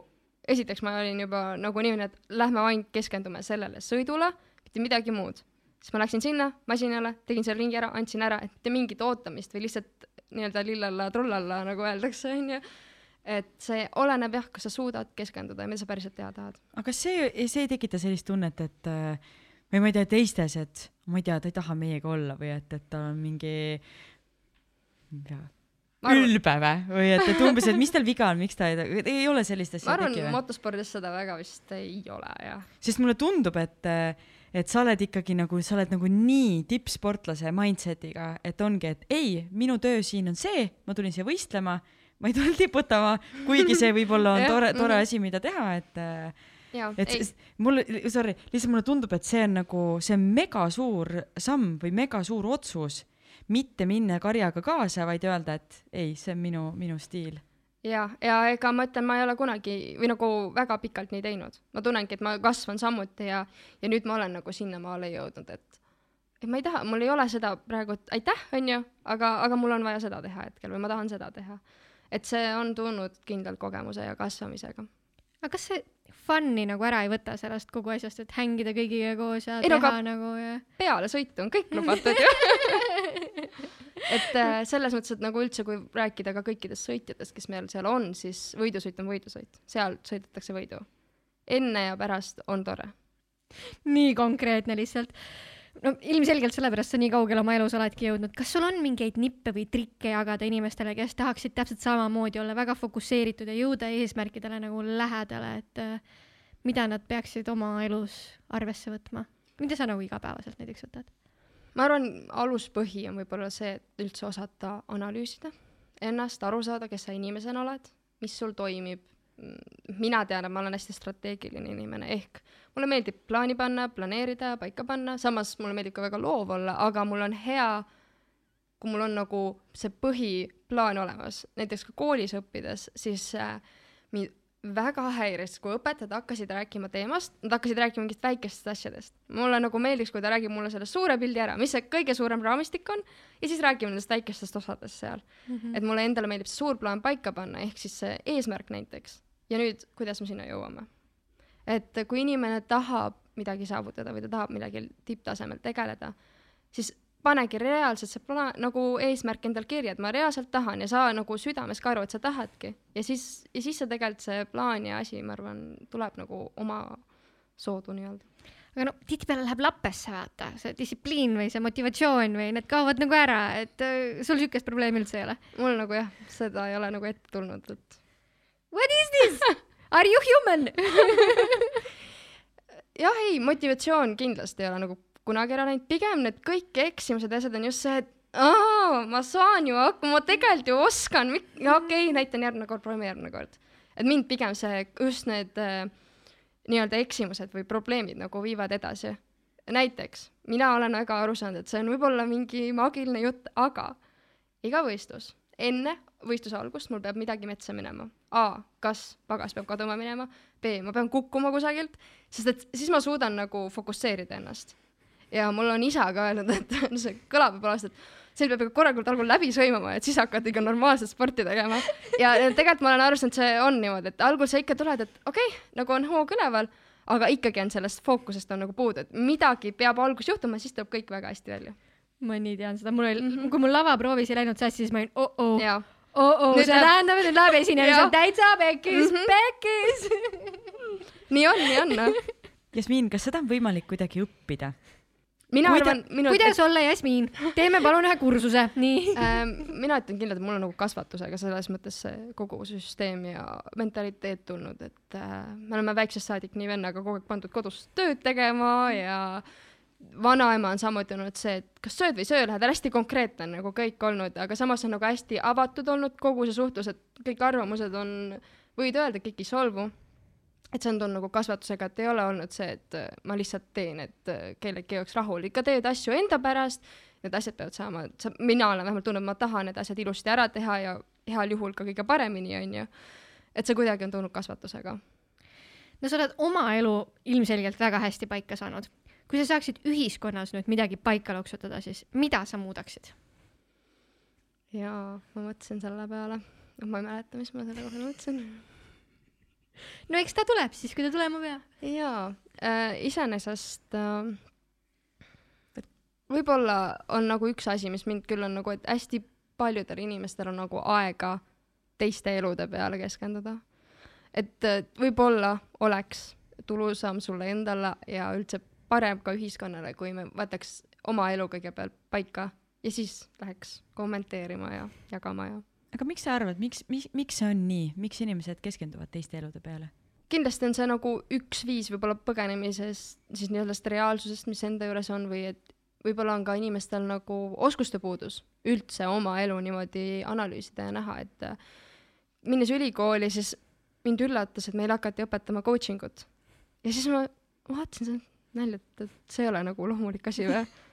esiteks ma olin juba nagu niimoodi, et lähme ainult keskendume sellele sõidule, mitte midagi muud. siis ma läksin sinna masinale, tegin selle ringi ära, andsin ära, et mitte mingit ootamist või lihtsalt nii-öelda lillalla-trullalla, nagu öeldakse, onju et see oleneb jah, kas sa suudad keskenduda ja mida sa päriselt teha tahad. aga kas see, see ei tekita sellist tunnet, et või ma ei tea, teistes, et ma ei tea, ta ei taha meiega olla või et, et tal on mingi, ma ei tea, ülbe või, või et, et umbes, et mis tal viga on, miks ta ei, ei ole sellist asja ma arvan, motospordis seda väga vist ei ole jah. sest mulle tundub, et, et sa oled ikkagi nagu, sa oled nagu nii tippsportlase mindset'iga, et ongi, et ei, minu töö siin on see, ma tulin siia võistlema, ma ei tulnud tiputama, kuigi see võib-olla on (laughs) tore, tore mhm. asi, mida teha, et jaa, et ei mulle, sorry, lihtsalt mulle tundub, et see on nagu, see on mega suur samm või mega suur otsus, mitte minna karjaga kaasa, vaid öelda, et ei, see on minu, minu stiil. ja, ja ega ma ütlen, ma ei ole kunagi või nagu väga pikalt nii teinud. ma tunnengi, et ma kasvan samuti ja, ja nüüd ma olen nagu sinnamaale jõudnud, et et ma ei taha, mul ei ole seda praegu, et aitäh, onju, aga, aga mul on vaja seda teha hetkel või ma tahan seda teha. et see on tulnud kindlalt kogemuse ja kasvamisega. aga kas see fun'i nagu ära ei võta sellest kogu asjast, et hängida kõigiga koos ja Ei no teha aga- nagu ja peale sõitu on kõik lubatud ju. (laughs) (laughs) et äh, selles mõttes, et nagu üldse, kui rääkida ka kõikidest sõitjatest, kes meil seal on, siis võidusõit on võidusõit, seal sõidetakse võidu. enne ja pärast on tore. nii konkreetne lihtsalt. no ilmselgelt sellepärast sa nii kaugele oma elus oledki jõudnud. kas sul on mingeid nippe või trikke jagada inimestele, kes tahaksid täpselt samamoodi olla väga fokusseeritud ja jõuda eesmärkidele nagu lähedale, et äh, mida nad peaksid oma elus arvesse võtma? mida sa nagu igapäevaselt näiteks võtad? Ma arvan, aluspõhi on võib-olla see, et üldse osata analüüsida ennast, aru saada, kes sa inimesena oled, mis sul toimib. mina tean, et ma olen hästi strateegiline inimene, ehk mulle meeldib plaani panna, planeerida, paika panna, samas mulle meeldib ka väga loov olla, aga mul on hea, kui mul on nagu see põhiplaan olemas, näiteks ka koolis õppides, siis äh, mind väga häiris, kui õpetajad hakkasid rääkima teemast, nad hakkasid rääkima mingitest väikestest asjadest. mulle nagu meeldiks, kui ta räägib mulle selle suure pildi ära, mis see kõige suurem raamistik on ja siis räägime nendest väikestest osadest seal mm. -hmm. et mulle endale meeldib see suur plaan paika panna, ehk siis see eesmärk näiteks. ja nüüd, kuidas me sinna jõuame? et kui inimene tahab midagi saavutada või ta tahab midagi tipptasemel tegeleda, siis panegi reaalselt see plaan nagu eesmärk endal kirja, et ma reaalselt tahan ja sa nagu südames ka aru, et sa tahadki ja siis, ja siis see tegelikult see plaan ja asi, ma arvan, tuleb nagu oma soodu nii-öelda. aga no tihtipeale läheb lappesse, vaata, see distsipliin või see motivatsioon või need kaovad nagu ära, et äh, sul siukest probleemi üldse ei ole? mul nagu jah, seda ei ole nagu ette tulnud, et What is this? Are you human? (laughs) jah, ei, motivatsioon kindlasti ei ole nagu kunagi ära läinud, pigem need kõik eksimused ja asjad on just see, et aa, ma saan ju hakkama, ma tegelikult ju oskan, ja okei okay,, näitan järgmine kord, proovime järgmine kord. et mind pigem see, just need äh, nii-öelda eksimused või probleemid nagu viivad edasi. näiteks, mina olen väga aru saanud, et see on võib-olla mingi maagiline jutt, aga iga võistlus, enne võistluse algust mul peab midagi metsa minema. A, kas pagas peab kaduma minema, B, ma pean kukkuma kusagilt, sest et siis ma suudan nagu fokusseerida ennast. Ja mul on isa ka öelnud, et (laughs) see kõlab võib-olla aastat, seal peab ikka korralikult algul läbi sõimama, et siis hakkad ikka normaalset sporti tegema. ja tegelikult ma olen aru saanud, see on niimoodi, et algul sa ikka tuled, et okei okay,, nagu on hoog üleval, aga ikkagi on sellest fookusest on nagu puudu, et midagi peab alguses juhtuma, siis tuleb kõik väga hästi välja. ma nii tean seda, mul oli mm, -hmm. kui mul lavaproovis ei läinud sassi, siis ma olin oh-oh oh-oh, see läheb- tähendab, et nüüd läheb esinemisel Jah. täitsa pekkis Mhm. pekkis (laughs) nii on, nii on noh. Jasmiin, kas seda on võimalik kuidagi õppida? Mina Kuida- arvan, minu kuidas olla Jasmiin? teeme palun ühe kursuse, (laughs) nii. ähm, mina ütlen kindlalt, et mul on nagu kasvatusega selles mõttes see kogu süsteem ja mentaliteet tulnud, et äh, me oleme väiksest saadik nii vennaga kogu aeg pandud kodus tööd tegema ja vanaema on samuti olnud see, et kas sööd või ei söö, lähed hästi konkreetne on nagu kõik olnud, aga samas on nagu hästi avatud olnud kogu see suhtlus, et kõik arvamused on, võid öelda, kõik ei solvu et see on tulnud nagu kasvatusega, et ei ole olnud see, et äh, ma lihtsalt teen, et äh, kellelgi oleks rahul, ikka teed asju enda pärast, need asjad peavad saama, sa, mina olen vähemalt tundnud, ma tahan need asjad ilusti ära teha ja heal juhul ka kõige paremini, onju. et see kuidagi on tulnud kasvatusega. no sa oled oma elu ilmselgelt väga hästi paika saanud. kui sa saaksid ühiskonnas nüüd midagi paika loksutada, siis mida sa muudaksid? jaa, ma mõtlesin selle peale, ma ei mäleta, mis ma selle kohta mõtlesin no eks ta tuleb siis, kui ta tulema peab. jaa äh,, iseenesest äh, võib-olla on nagu üks asi, mis mind küll on nagu, et hästi paljudel inimestel on nagu aega teiste elude peale keskenduda. et äh, võib-olla oleks tulusam sulle endale ja üldse parem ka ühiskonnale, kui me võtaks oma elu kõigepealt paika ja siis läheks kommenteerima ja jagama ja aga miks sa arvad, miks, miks, miks see on nii, miks inimesed keskenduvad teiste elude peale? kindlasti on see nagu üks viis võib-olla põgenemisest siis nii-öelda reaalsusest, mis enda juures on või et võib-olla on ka inimestel nagu oskuste puudus üldse oma elu niimoodi analüüsida ja näha, et äh, minnes ülikooli, siis mind üllatas, et meile hakati õpetama coaching ut. ja siis ma vaatasin seda nalja, et, et see ei ole nagu loomulik asi või? (laughs)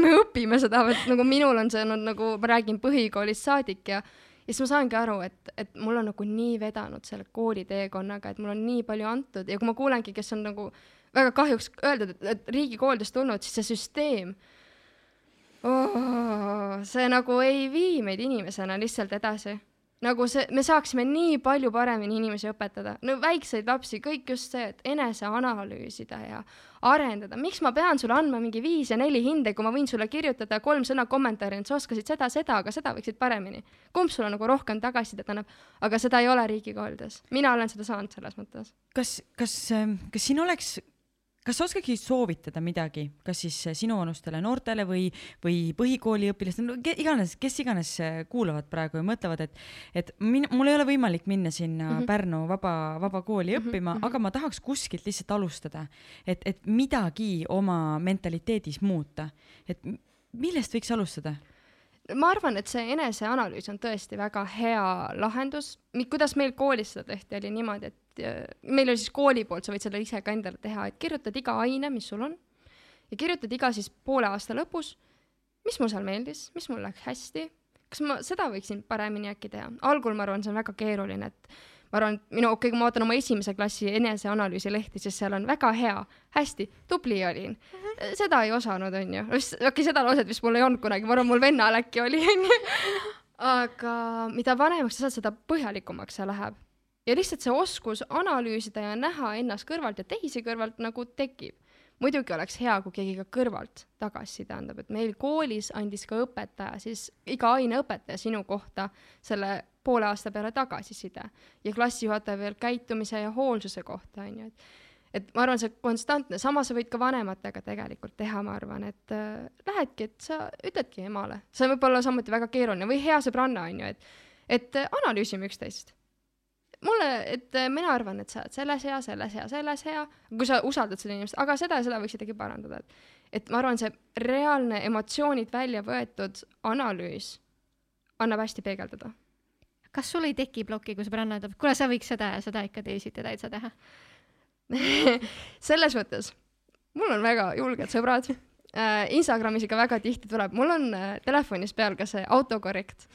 me õpime seda, et nagu minul on see olnud nagu, ma räägin põhikoolist saadik ja ja siis ma saangi aru, et, et mul on nagu nii vedanud selle kooliteekonnaga, et mul on nii palju antud ja kui ma kuulengi, kes on nagu väga kahjuks öeldud, et, et riigikoolidest tulnud, siis see süsteem oh,, see nagu ei vii meid inimesena lihtsalt edasi. Nagu see, me saaksime nii palju paremini inimesi õpetada, no väikseid lapsi, kõik just see, et enese analüüsida ja arendada, miks ma pean sulle andma mingi viis ja neli hinde, kui ma võin sulle kirjutada kolm sõna kommentaari, et sa oskasid seda, seda, aga seda võiksid paremini. kumb sulle nagu rohkem tagasisidet annab, aga seda ei ole riigikoolides. mina olen seda saanud selles mõttes. kas, kas, kas siin oleks, kas sa oskaksid soovitada midagi, kas siis sinuvanustele noortele või, või põhikooliõpilastele no,, iganes, kes iganes äh, kuulavad praegu ja mõtlevad, et, et min, mul ei ole võimalik minna sinna mm. -hmm. Pärnu vaba, vabakooli Mhm, õppima mm. -hmm. aga ma tahaks kuskilt lihtsalt alustada, et, et midagi oma mentaliteedis muuta, et millest võiks alustada? ma arvan, et see eneseanalüüs on tõesti väga hea lahendus. kuidas meil koolis seda tehti, oli niimoodi, et äh, meil oli siis kooli poolt, sa võid seda ise ka endale teha, et kirjutad iga aine, mis sul on ja kirjutad iga siis poole aasta lõpus, mis mul seal meeldis, mis mul läks hästi, kas ma seda võiksin paremini äkki teha. algul ma arvan, see on väga keeruline, et ma arvan, et minu, okei okay,, kui ma vaatan oma esimese klassi eneseanalüüsi lehti, siis seal on väga hea, hästi, tubli olin. seda ei osanud, onju. okei okay,, seda lauset vist mul ei olnud kunagi, ma arvan, mul vennal äkki oli, onju. (laughs) aga mida vanemaks sa saad, seda põhjalikumaks see läheb. Ja lihtsalt see oskus analüüsida ja näha ennast kõrvalt ja teisi kõrvalt nagu tekib. muidugi oleks hea, kui keegi ka kõrvalt tagasiside andab, et meil koolis andis ka õpetaja siis, iga aineõpetaja sinu kohta selle poole aasta peale tagasiside ja klassijuhataja veel käitumise ja hoolsuse kohta, onju, et et ma arvan, see konstantne, sama sa võid ka vanematega tegelikult teha, ma arvan, et äh, lähedki, et sa ütledki emale, see võib olla samuti väga keeruline või hea sõbranna on ju, et, et äh, analüüsime üksteist. Mulle, et äh, mina arvan, et sa oled selles hea, selles hea, selles hea, kui sa usaldad seda inimest, aga seda ja seda võiks ikkagi parandada, et et ma arvan, see reaalne emotsioonid välja võetud analüüs annab hästi peegeldada kas sul ei teki ploki, kui sõbranna ütleb, kuule, sa võiks seda ja seda ikka teisiti täitsa teha? (laughs) selles mõttes, mul on väga julged sõbrad äh,. Instagramis ikka väga tihti tuleb, mul on äh, telefonis peal ka see autokorrekt.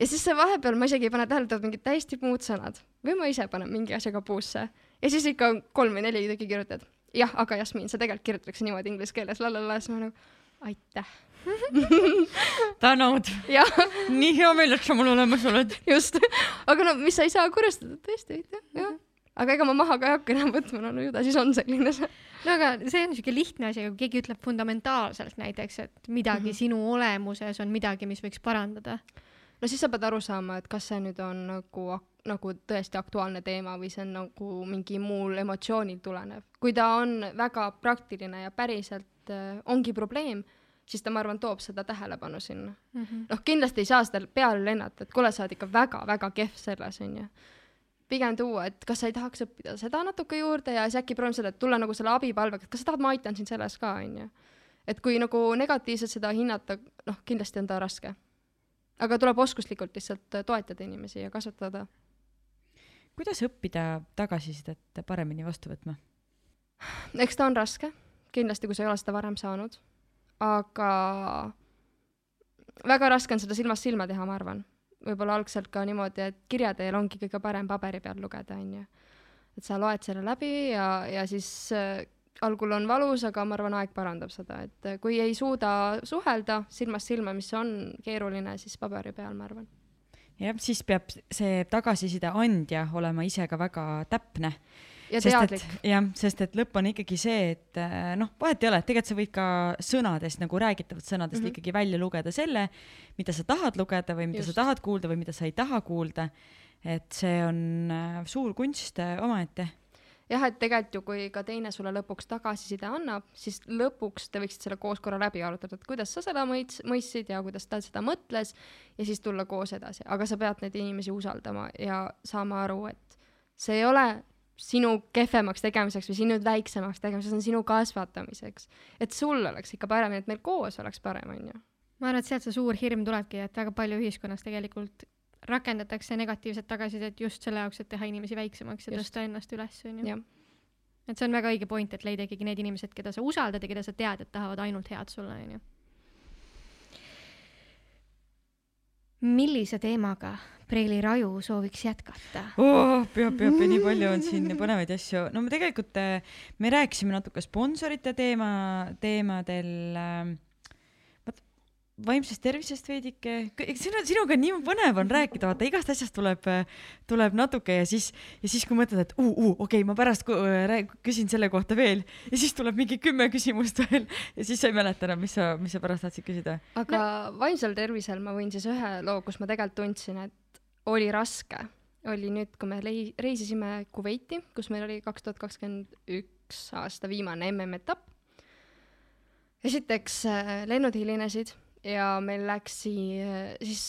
ja siis see vahepeal ma isegi ei pane tähele, tulevad mingid täiesti muud sõnad või ma ise panen mingi asjaga puusse ja siis ikka kolm või neli tükki kirjutad. jah, aga Jasmin, sa tegelikult kirjutatakse niimoodi inglise keeles, lalala, siis ma nagu aitäh (laughs) tänud. nii hea meel, et sa mul olemas oled. just, aga no mis sa ei saa kurjustada, tõesti, aitäh, jah. aga ega ma maha ka ei hakka enam võtma, no, ju ta siis on selline see. no aga see on siuke lihtne asi, kui keegi ütleb fundamentaalselt näiteks, et midagi mm -hmm. sinu olemuses on midagi, mis võiks parandada. no siis sa pead aru saama, et kas see nüüd on nagu nagu tõesti aktuaalne teema või see on nagu mingi muul emotsioonil tulenev. kui ta on väga praktiline ja päriselt äh, ongi probleem siis ta, ma arvan, toob seda tähelepanu sinna mm -hmm.. noh, kindlasti ei saa seda peale lennata, et kuule, sa oled ikka väga-väga kehv selles, onju. pigem tuua, et kas sa ei tahaks õppida seda natuke juurde ja siis äkki proovime seda, et tulla nagu selle abipalvega, et kas sa tahad, ma aitan sind selles ka, onju. et kui nagu negatiivselt seda hinnata, noh, kindlasti on ta raske. aga tuleb oskuslikult lihtsalt toetada inimesi ja kasvatada. Kuidas õppida tagasisidet paremini vastu võtma? eks ta on raske, kindlasti, kui sa ei ole seda varem saanud aga väga raske on seda silmast silma teha, ma arvan. võib-olla algselt ka niimoodi, et kirja teel ongi kõige parem paberi peal lugeda, on ju. et sa loed selle läbi ja, ja siis äh, algul on valus, aga ma arvan, aeg parandab seda, et kui ei suuda suhelda silmast silma, mis on keeruline, siis paberi peal, ma arvan jah, siis peab see tagasiside andja olema ise ka väga täpne ja teadlik. jah, sest et lõpp on ikkagi see, et äh, noh, vahet ei ole, tegelikult sa võid ka sõnadest nagu räägitavat sõnadest mm -hmm. ikkagi välja lugeda selle, mida sa tahad lugeda või mida Just. sa tahad kuulda või mida sa ei taha kuulda. et see on äh, suur kunst äh, omaette jah, et tegelikult ju, kui ka teine sulle lõpuks tagasiside annab, siis lõpuks te võiksite selle koos korra läbi arutada, et kuidas sa seda mõits-, mõistsid ja kuidas ta seda mõtles ja siis tulla koos edasi, aga sa pead neid inimesi usaldama ja saama aru, et see ei ole sinu kehvemaks tegemiseks või sinu väiksemaks tegemiseks, see on sinu kasvatamiseks. et sul oleks ikka parem et meil koos oleks parem, onju. ma arvan, et sealt see suur hirm tulebki, et väga palju ühiskonnas tegelikult rakendatakse negatiivset tagasisidet just selle jaoks, et teha inimesi väiksemaks ja just. tõsta ennast üles, onju. et see on väga õige point, et leida ikkagi need inimesed, keda sa usaldad ja keda sa tead, et tahavad ainult head sulle, onju. millise teemaga Preili Raju sooviks jätkata oh,? peab, peab nii palju on siin põnevaid asju. no me tegelikult, äh, me rääkisime natuke sponsorite teema, teemadel äh, vaimsest tervisest veidike, sinu, sinuga nii põnev on rääkida, vaata igast asjast tuleb, tuleb natuke ja siis, ja siis kui mõtled, et uu, uu, okei okay,, ma pärast küsin selle kohta veel ja siis tuleb mingi kümme küsimust veel ja siis sa ei mäleta enam, mis sa, mis sa pärast tahtsid küsida. aga no. vaimsel tervisel ma võin siis ühe loo, kus ma tegelikult tundsin, et oli raske, oli nüüd, kui me reisisime Kuveiti, kus meil oli kaks tuhat kakskümmend üks aasta viimane MM-etapp. esiteks lennud hilinesid ja meil läks siis,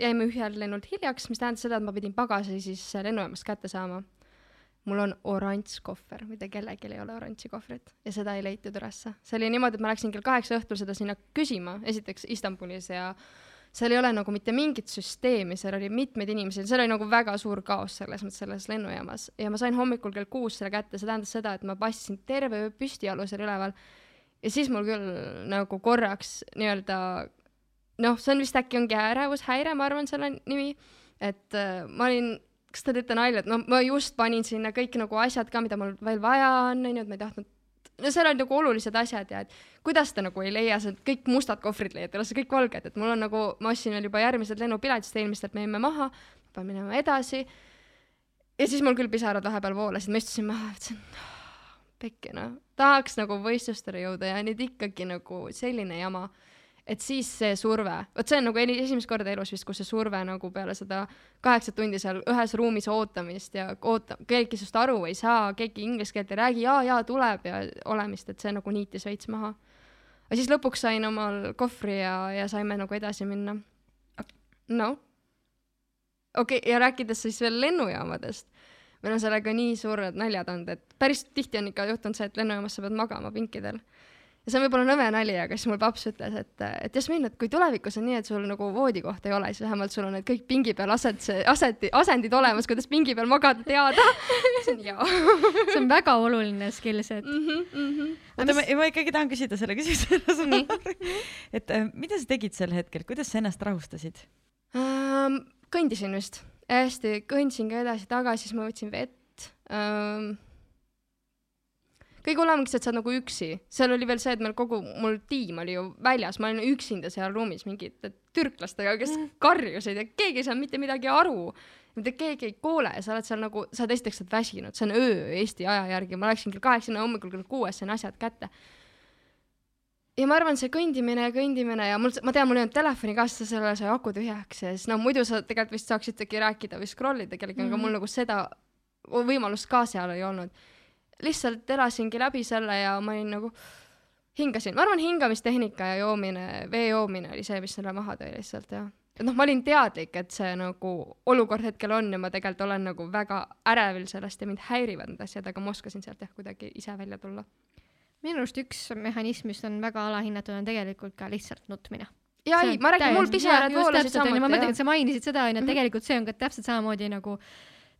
jäime ühel lennult hiljaks, mis tähendas seda, et ma pidin pagasi siis lennujaamast kätte saama. mul on oranž kohver, mitte kellelgi ei ole oranži kohvrit ja seda ei leitud ülesse. see oli niimoodi, et ma läksin kell kaheksa õhtul seda sinna küsima, esiteks Istanbulis ja seal ei ole nagu mitte mingit süsteemi, seal oli mitmeid inimesi, seal oli nagu väga suur kaos selles mõttes selles lennujaamas ja ma sain hommikul kell kuus selle kätte, see tähendas seda, et ma passisin terve öö püstialusel üleval ja siis mul küll nagu korraks nii-öelda noh, see on vist äkki ongi ärevushäire, ma arvan, selle nimi, et äh, ma olin, kas te teete nalja, et no ma just panin sinna kõik nagu asjad ka, mida mul veel vaja on, onju, et ma ei tahtnud no seal olid nagu olulised asjad ja et kuidas te nagu ei leia sealt kõik mustad kohvrid leiate, las kõik valged, et mul on nagu, ma ostsin veel juba järgmised lennupiletid, sest eelmistelt me jäime maha, pean minema edasi. ja siis mul küll pisarad vahepeal voolasid, ma istusin maha, mõtlesin, pekki noh, tahaks nagu võistlustele jõuda ja nüüd ikkagi nagu selline jama et siis see surve, vot see on nagu esimest korda elus vist, kus see surve nagu peale seda kaheksat tundi seal ühes ruumis ootamist ja oota-, keegi sinust aru ei saa, keegi inglise keelt ei räägi, jaa, jaa, tuleb ja olemist, et see nagu niitis veits maha. aga siis lõpuks sain omal kohvri ja, ja saime nagu edasi minna. noh, okei okay,, ja rääkides siis veel lennujaamadest, meil on sellega nii suured naljad olnud, et päris tihti on ikka juhtunud see, et lennujaamas sa pead magama pinkidel ja see on võib-olla nõme nali, aga siis mul paps ütles, et, et Jasmin, et kui tulevikus on nii, et sul nagu voodikohta ei ole, siis vähemalt sul on need kõik pingi peal aset-, aseti, asendid olemas, kuidas pingi peal magada teada. (laughs) see on jaa. see on väga oluline skill set mm. -hmm, mm -hmm. oota, ma, ma ikkagi tahan küsida selle küsimuse. et äh, mida sa tegid sel hetkel, kuidas sa ennast rahustasid um,? kõndisin vist, hästi, kõndsin ka edasi-tagasi, siis ma võtsin vett um, kõige hullem on, et sa oled nagu üksi, seal oli veel see, et meil kogu, mul tiim oli ju väljas, ma olin üksinda seal ruumis mingite türklastega, kes mm. karjusid ja keegi ei saanud mitte midagi aru. mitte keegi ei kuule. Sa oled seal nagu, sa oled esiteks oled väsinud, see on öö Eesti aja järgi, ma läksin kell kaheksa hommikul kell kuues sain asjad kätte. Ja ma arvan, see kõndimine ja kõndimine ja mul, ma tean, mul ei olnud telefoni kaasas, sellele sai aku tühjaks ja siis no muidu sa tegelikult vist saaksidki rääkida või scroll ida kellegagi mm, -hmm. aga mul nagu seda võimalust ka seal ei olnud lihtsalt elasingi läbi selle ja ma olin nagu, hingasin, ma arvan, hingamistehnika ja joomine, vee joomine oli see, mis selle maha tõi lihtsalt jah. et noh, ma olin teadlik, et see nagu olukord hetkel on ja ma tegelikult olen nagu väga ärevil sellest ja mind häirivad need asjad, aga ma oskasin sealt jah kuidagi ise välja tulla. minu arust üks mehhanism, mis on väga alahinnatud, on tegelikult ka lihtsalt nutmine ja ei, ma räägin, mul pisarad voolasid samuti. ma mõtlen, et sa mainisid seda onju, et mhm. tegelikult see on ka täpselt samamoodi nagu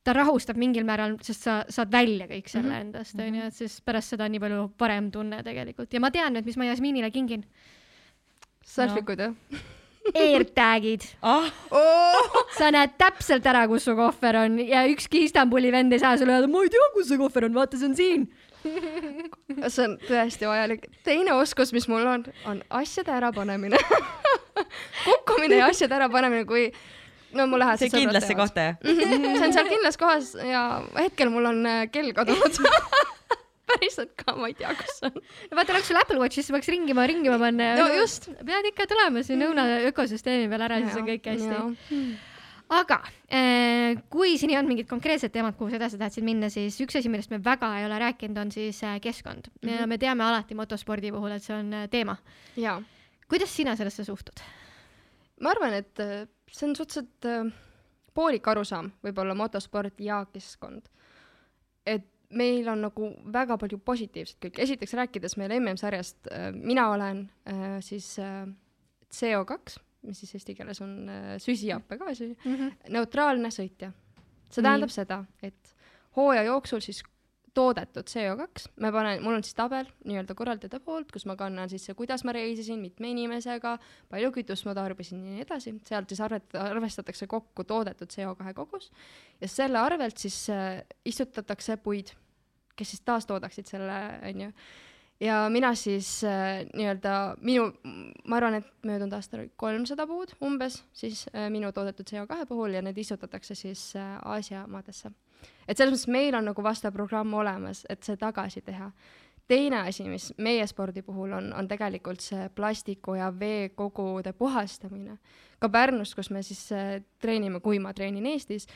ta rahustab mingil määral, sest sa saad välja kõik selle mm -hmm. endast, onju, et siis pärast seda on nii palju parem tunne tegelikult ja ma tean nüüd, mis ma Jasminile kingin. Selfikud jah no.? AirTagid ah. oh! sa näed täpselt ära, kus su kohver on ja ükski Istanbuli vend ei saa sulle öelda, ma ei tea, kus see kohver on, vaata, see on siin (laughs) see on tõesti vajalik. teine oskus, mis mul on, on asjade ärapanemine (laughs) kukkumine ja asjade ärapanemine, kui no mu lähedased see kindlas see koht jah see on seal kindlas kohas ja hetkel mul on äh, kell kadunud (laughs) päriselt ka, ma ei tea, kus on. no vaata, oleks sul Apple Watch, siis võiks ringima, ringima panna. no just. pead ikka tulema siin õuna ökosüsteemi peal ära, siis on kõik hästi. aga äh, kui siin ei olnud mingid konkreetsed teemad, kuhu sa edasi tahtsid minna, siis üks asi, millest me väga ei ole rääkinud, on siis äh, keskkond mm. -hmm. ja me teame alati motospordi puhul, et see on teema. kuidas sina sellesse suhtud? ma arvan, et see on suhteliselt äh, poolik arusaam, võib-olla motosport ja keskkond. et meil on nagu väga palju positiivset kõike, esiteks rääkides meil MM-sarjast äh,, mina olen äh, siis äh, CO2, mis siis eesti keeles on äh, süsihappegaasi mm, -hmm. neutraalne sõitja. see tähendab mm. seda, et hooaja jooksul siis toodetud CO2, ma panen, mul on siis tabel nii-öelda korraldajate poolt, kus ma kannan sisse, kuidas ma reisisin, mitme inimesega, palju kütust ma tarbisin ja nii edasi, sealt siis arvet-, arvestatakse kokku toodetud CO2 kogus. Ja selle arvelt siis äh, istutatakse puid, kes siis taastoodaksid selle, on ju ja mina siis äh, nii-öelda minu, ma arvan, et möödunud aastal oli kolmsada puud umbes siis äh, minu toodetud CO2 puhul ja need istutatakse siis äh, Aasia maadesse et selles mõttes meil on nagu vastav programm olemas, et see tagasi teha. teine asi, mis meie spordi puhul on, on tegelikult see plastiku ja veekogude puhastamine. ka Pärnus, kus me siis äh, treenime, kui ma treenin Eestis,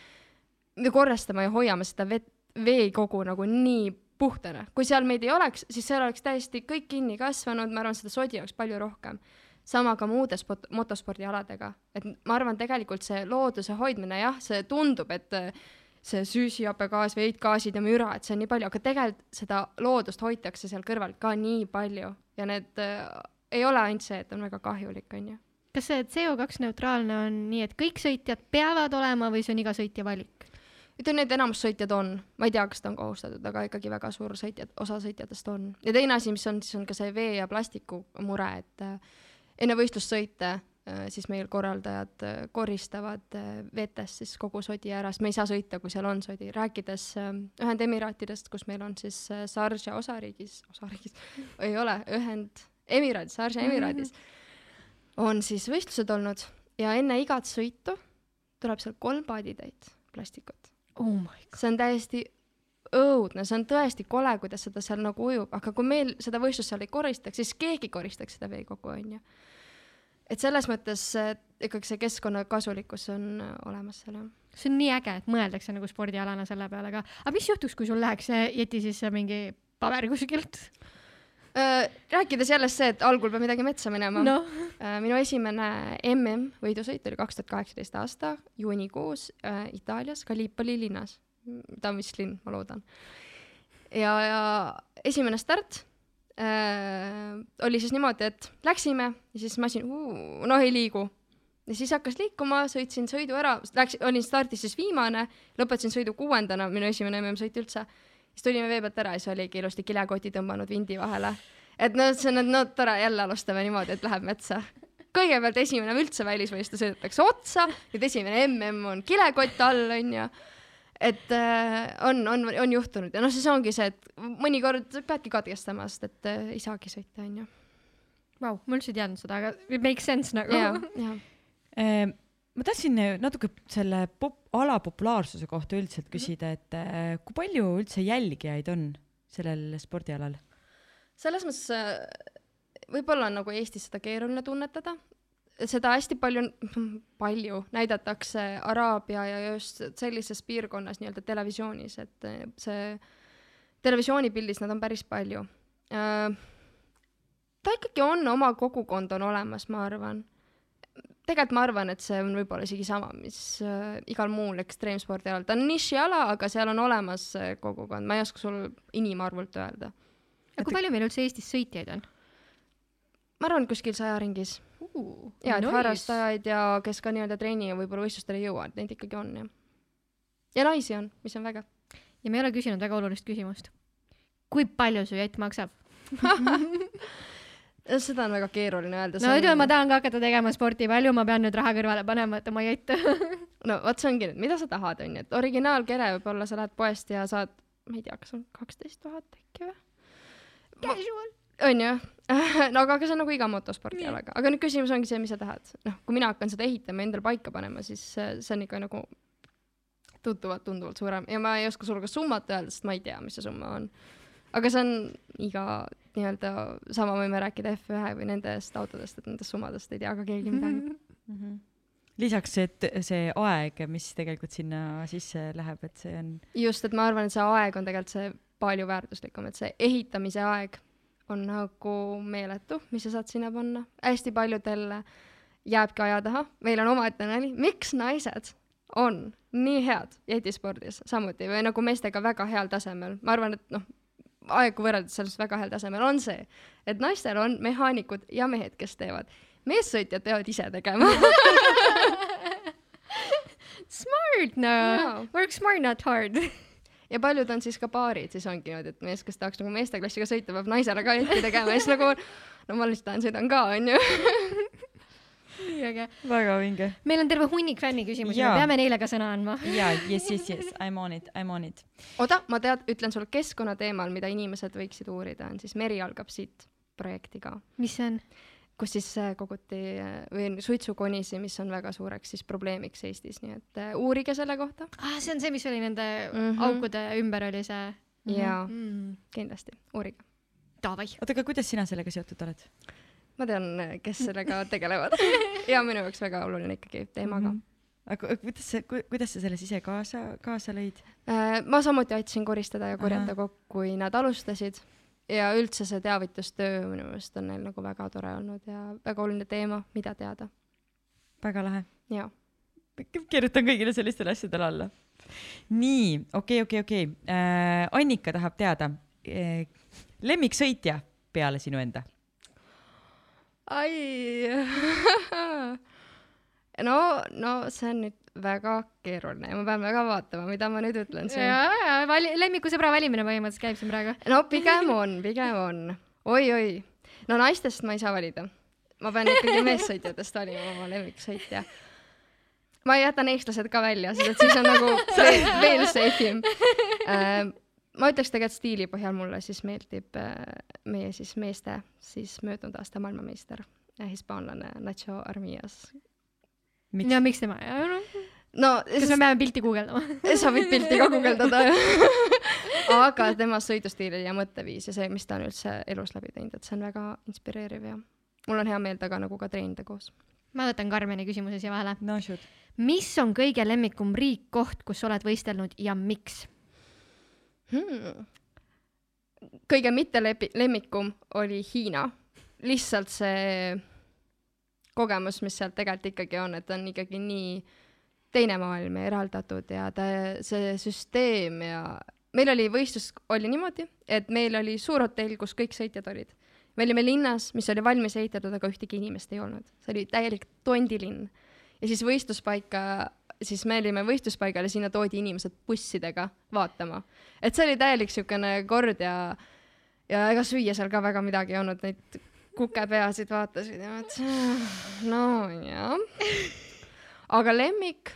me korrastame ja hoiame seda vett, veekogu nagu nii puhtana. kui seal meid ei oleks, siis seal oleks täiesti kõik kinni kasvanud, ma arvan, seda sodi oleks palju rohkem sama ka muude spot-, motospordialadega, et ma arvan, tegelikult see looduse hoidmine, jah, see tundub, et see süsihappegaas, heitgaasid ja müra, et see on nii palju, aga tegelikult seda loodust hoitakse seal kõrval ka nii palju ja need äh, ei ole ainult see, et on väga kahjulik, on ju. kas see CO2 neutraalne on nii, et kõik sõitjad peavad olema või see on iga sõitja valik? ütlen, et enamus sõitjad on, ma ei tea, kas ta on kohustatud, aga ikkagi väga suur sõitjad, osa sõitjatest on. ja teine asi, mis on, siis on ka see vee ja plastiku mure, et äh, enne võistlussõite siis meil korraldajad äh, koristavad äh, vetes siis kogu sodi ära, sest me ei saa sõita, kui seal on sodi. rääkides Ühendemiraatidest, kus meil on siis Sharjah osariigis, osariigis? (laughs) Ei ole, Ühendemiraadis, Sharjah emiraadis. On siis võistlused olnud ja enne igat sõitu tuleb seal kolm paaditäit plastikut. Oh. see on täiesti õudne, see on tõesti kole, kuidas seda seal nagu ujub, aga kui meil seda võistlust seal ei koristaks, siis keegi koristaks seda veekogu, onju et selles mõttes äh, ikkagi see keskkonna kasulikkus on äh, olemas seal jah see on nii äge, et mõeldakse nagu spordialana selle peale ka. aga mis juhtuks, kui sul läheks jeti sisse mingi paber kuskilt? Äh, rääkides jälle see, et algul peab midagi metsa minema no.. noh, minu esimene MM võidusõit oli kaks tuhat kaheksateist aasta juunikuus äh, Itaalias Gallipoli linnas. ta on vist linn, ma loodan. ja, ja esimene start äh, oli siis niimoodi, et läksime ja siis masin, noh ei liigu. ja siis hakkas liikuma, sõitsin sõidu ära, läks, olin stardis siis viimane, lõpetasin sõidu kuuendana, minu esimene MM-sõit üldse. siis tulime vee pealt ära ja siis oligi ilusti kilekoti tõmmanud vindi vahele. et no see on, no tore, jälle alustame niimoodi, et läheb metsa. kõigepealt esimene üldse välisvõistlus sõidetakse otsa, nüüd esimene MM on kilekott all, onju et äh, on, on, on juhtunud ja noh, siis ongi see, et mõnikord peadki katkestama, sest et äh, ei saagi sõita, onju. vau, ma üldse ei teadnud seda, aga it makes sense nagu. (laughs) Ehm, ma tahtsin natuke selle pop-, ala populaarsuse kohta üldiselt küsida, et eh, kui palju üldse jälgijaid on sellel spordialal? selles mõttes äh, võib-olla on nagu Eestis seda keeruline tunnetada, seda hästi palju, palju näidatakse Araabia ja just sellises piirkonnas nii-öelda televisioonis, et see televisioonipildis nad on päris palju ta ikkagi on, oma kogukond on olemas, ma arvan. tegelikult ma arvan, et see on võib-olla isegi sama, mis äh, igal muul ekstreemspordi alal, ta on nišiala, aga seal on olemas kogukond, ma ei oska sul inimarvult öelda aga kui palju meil üldse Eestis sõitjaid on? ma arvan, kuskil saja ringis. ja, et nice. harrastajaid ja kes ka nii-öelda treeni ja võib-olla võistlustele ei jõua, et neid ikkagi on jah. ja naisi on, mis on vägev. ja me ei ole küsinud väga olulist küsimust. kui palju su jett maksab? (laughs) seda on väga keeruline öelda. no ütleme, ma tahan ka hakata tegema sporti, palju ma pean nüüd raha kõrvale panema, et oma jett. (laughs) no vot, see ongi nüüd, mida sa tahad, onju, et originaalkere võib-olla sa lähed poest ja saad, ma ei tea, kas on kaksteist tuhat äkki või? Casual. Onju, (laughs) no aga, aga see on nagu iga motospordialaga, aga nüüd küsimus ongi see, mis sa tahad. noh, kui mina hakkan seda ehitama ja endale paika panema, siis see, see on ikka nagu tuntuvalt, tunduvalt suurem ja ma ei oska sulle ka summat öelda, sest ma ei tea, mis see summa on. aga see on iga nii-öelda, sama võime rääkida F1 või nendest autodest, et nendest summadest ei tea ka keegi midagi. (laughs) lisaks, et see aeg, mis tegelikult sinna sisse läheb, et see on just, et ma arvan, et see aeg on tegelikult see palju väärtuslikum, et see ehitamise aeg on nagu meeletu, mis sa saad sinna panna. hästi paljudel jääbki aja taha, meil on omaette nali, miks naised on nii head jetispordis samuti või nagu meestega väga heal tasemel, ma arvan, et noh, aegu võrreldes sellest väga heal tasemel on see, et naistel on mehaanikud ja mehed, kes teevad. meessõitjad peavad ise tegema. (laughs) Smart no Jaa., work smart not hard. Ja paljud on siis ka paarid, siis ongi niimoodi, et mees, kes tahaks nagu meesteklassiga sõita, peab naisele ka jetti tegema ja siis nagu no ma lihtsalt tahan sõidan ka, onju. nii äge. väga vinge. meil on terve hunnik fänniküsimusi, me peame neile ka sõna andma. ja, yes, yes, yes, I m on it, I m on it. oota, ma tead, ütlen sulle keskkonna teemal, mida inimesed võiksid uurida, on siis Meri algab siit projektiga, mis see on? Kus siis äh, koguti äh, või suitsukonisi, mis on väga suureks siis probleemiks Eestis, nii et äh, uurige selle kohta aa, see on see, mis oli nende mm Mhm. -hmm. aukude ümber oli see ja mm.. kindlasti uurige. Oota, aga kuidas sina sellega seotud oled? ma tean, kes sellega (laughs) tegelevad ja minu jaoks väga oluline ikkagi teema ka Mhm. aga kuidas sa, kuidas sa selles ise kaasa, kaasa lõid? Ma samuti aitasin koristada ja korjata kokku, kui nad alustasid ja üldse see teavitustöö minu meelest on neil nagu väga tore olnud ja väga oluline teema, mida teada. väga lahe. ja, kirjutan kõigile sellistele asjadele alla. nii, okei, okei, okei. Annika tahab teada, lemmiksõitja peale sinu enda? ai (laughs) no, no see on nüüd väga keeruline ja ma pean väga vaatama, mida ma nüüd ütlen siin. ja, ja vali-, lemmikusõbra valimine põhimõtteliselt käib siin praegu. no pigem on, pigem on oi,. oi-oi, no naistest ma ei saa valida. ma pean ikkagi (laughs) meessõitjatest valima oma lemmiksõitja. ma jätan eestlased ka välja, sest et siis on nagu (laughs) veel, veel safe im äh,. ma ütleks tegelikult stiili põhjal mulle siis meeldib äh, meie siis meeste siis möödunud aasta maailmameister, hispaanlane Nacho Armias. Miks ja? miks tema, no no kas me peame pilti guugeldama? (laughs) sa võid pilti ka guugeldada (laughs) aga tema sõidustiil ja mõtteviis ja see, mis ta on üldse elus läbi teinud, et see on väga inspireeriv ja mul on hea meel temaga nagu ka treenida koos ma võtan Karmeni küsimuse siia vahele. no mis on kõige lemmikum riik, koht, kus oled võistelnud ja miks hmm.? kõige mitte lemmikum oli Hiina. lihtsalt see kogemus, mis sealt tegelikult ikkagi on, et on ikkagi nii teine maailm ja eraldatud ja ta, see süsteem ja meil oli võistlus, oli niimoodi, et meil oli suur hotell, kus kõik sõitjad olid. me olime linnas, mis oli valmis ehitatud, aga ühtegi inimest ei olnud, see oli täielik tondilinn. ja siis võistluspaika, siis me olime võistluspaigal ja sinna toodi inimesed bussidega vaatama. et see oli täielik niisugune kord ja, ja ega süüa seal ka väga midagi ei olnud, neid kukepeasid vaatasid ja mõtlesin, no jah. aga lemmik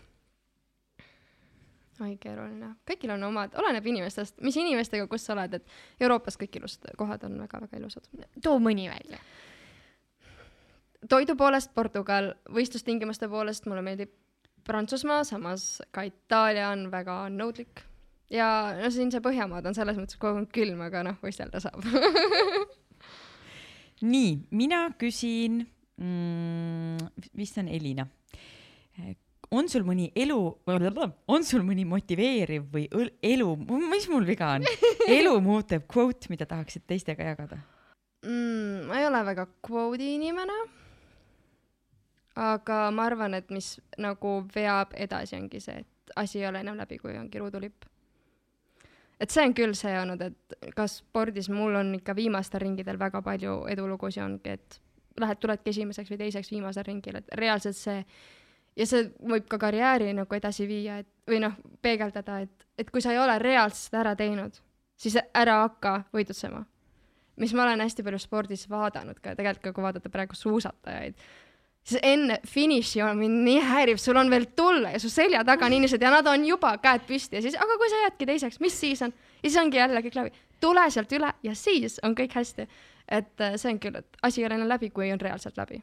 oi, keeruline. kõigil on omad, oleneb inimestest, mis inimestega, kus sa oled, et Euroopas kõik ilusad kohad on väga-väga ilusad. too mõni välja. toidu poolest Portugal, võistlustingimuste poolest mulle meeldib Prantsusmaa, samas ka Itaalia on väga nõudlik. ja no siin see Põhjamaad on selles mõttes kogu aeg külm, aga noh, võistelda saab (laughs) nii, mina küsin mm,, vist on Elina on sul mõni elu, on sul mõni motiveeriv või elu, mis mul viga on, (laughs) elu muutev kvoot, mida tahaksid teistega jagada mm,? ma ei ole väga kvoodi inimene. aga ma arvan, et mis nagu veab edasi, ongi see, et asi ei ole enam läbi, kui ongi ruudulipp. Et see on küll see olnud, et ka spordis mul on ikka viimastel ringidel väga palju edulugusid ongi, et lähed, tuledki esimeseks või teiseks viimasel ringil, et reaalselt see ja see võib ka karjääri nagu edasi viia, et või noh, peegeldada, et, et kui sa ei ole reaalselt seda ära teinud, siis ära hakka võidutsema. mis ma olen hästi palju spordis vaadanud ka, tegelikult ka kui vaadata praegu suusatajaid, siis enne finiši on mind nii häirib, sul on veel tulla ja su selja taga on inimesed ja nad on juba käed püsti ja siis, aga kui sa jäädki teiseks, mis siis on? ja siis ongi jälle kõik läbi. tule sealt üle ja siis on kõik hästi. et äh, see on küll, et asi ei ole enam läbi, kui on reaalselt läbi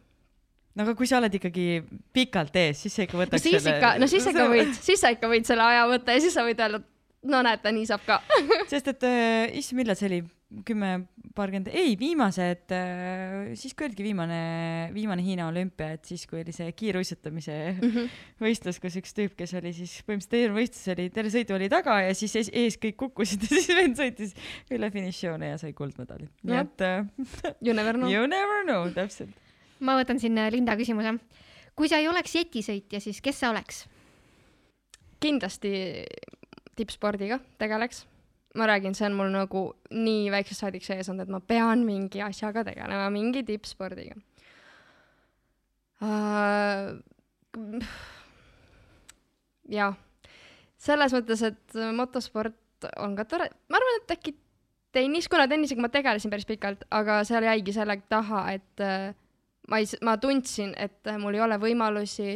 no aga kui sa oled ikkagi pikalt ees, siis sa ikka võtaks no siis selle... ikka, no siis sa ikka (laughs) võid, siis sa ikka võid selle aja võtta ja siis sa võid öelda, no näete, nii saab ka (laughs) sest et äh,, issand, millal see oli? Kümme, paarkümmend, ei, viimased äh,, siis kui oligi viimane, viimane Hiina olümpia, et siis kui oli see kiiruisutamise mm -hmm. võistlus, kus üks tüüp, kes oli siis põhimõtteliselt terve võistlus oli, terve sõidu oli taga ja siis ees, ees kõik kukkusid (laughs) ja siis vend sõitis üle finišijoone ja sai kuldmedali. nii et äh, You never know. You never know, täpselt ma võtan siin äh, Linda küsimuse. kui sa ei oleks jetisõitja, siis kes sa oleks? kindlasti tippspordiga tegeleks. Ma räägin, see on mul nagu nii väiksest saadik sees olnud, et ma pean mingi asjaga tegelema, mingi tippspordiga uh,. jah, selles mõttes, et motosport on ka tore, ma arvan, et äkki tennis, kuna tennisega ma tegelesin päris pikalt, aga seal jäigi selle taha, et uh, ma ei, ma tundsin, et mul ei ole võimalusi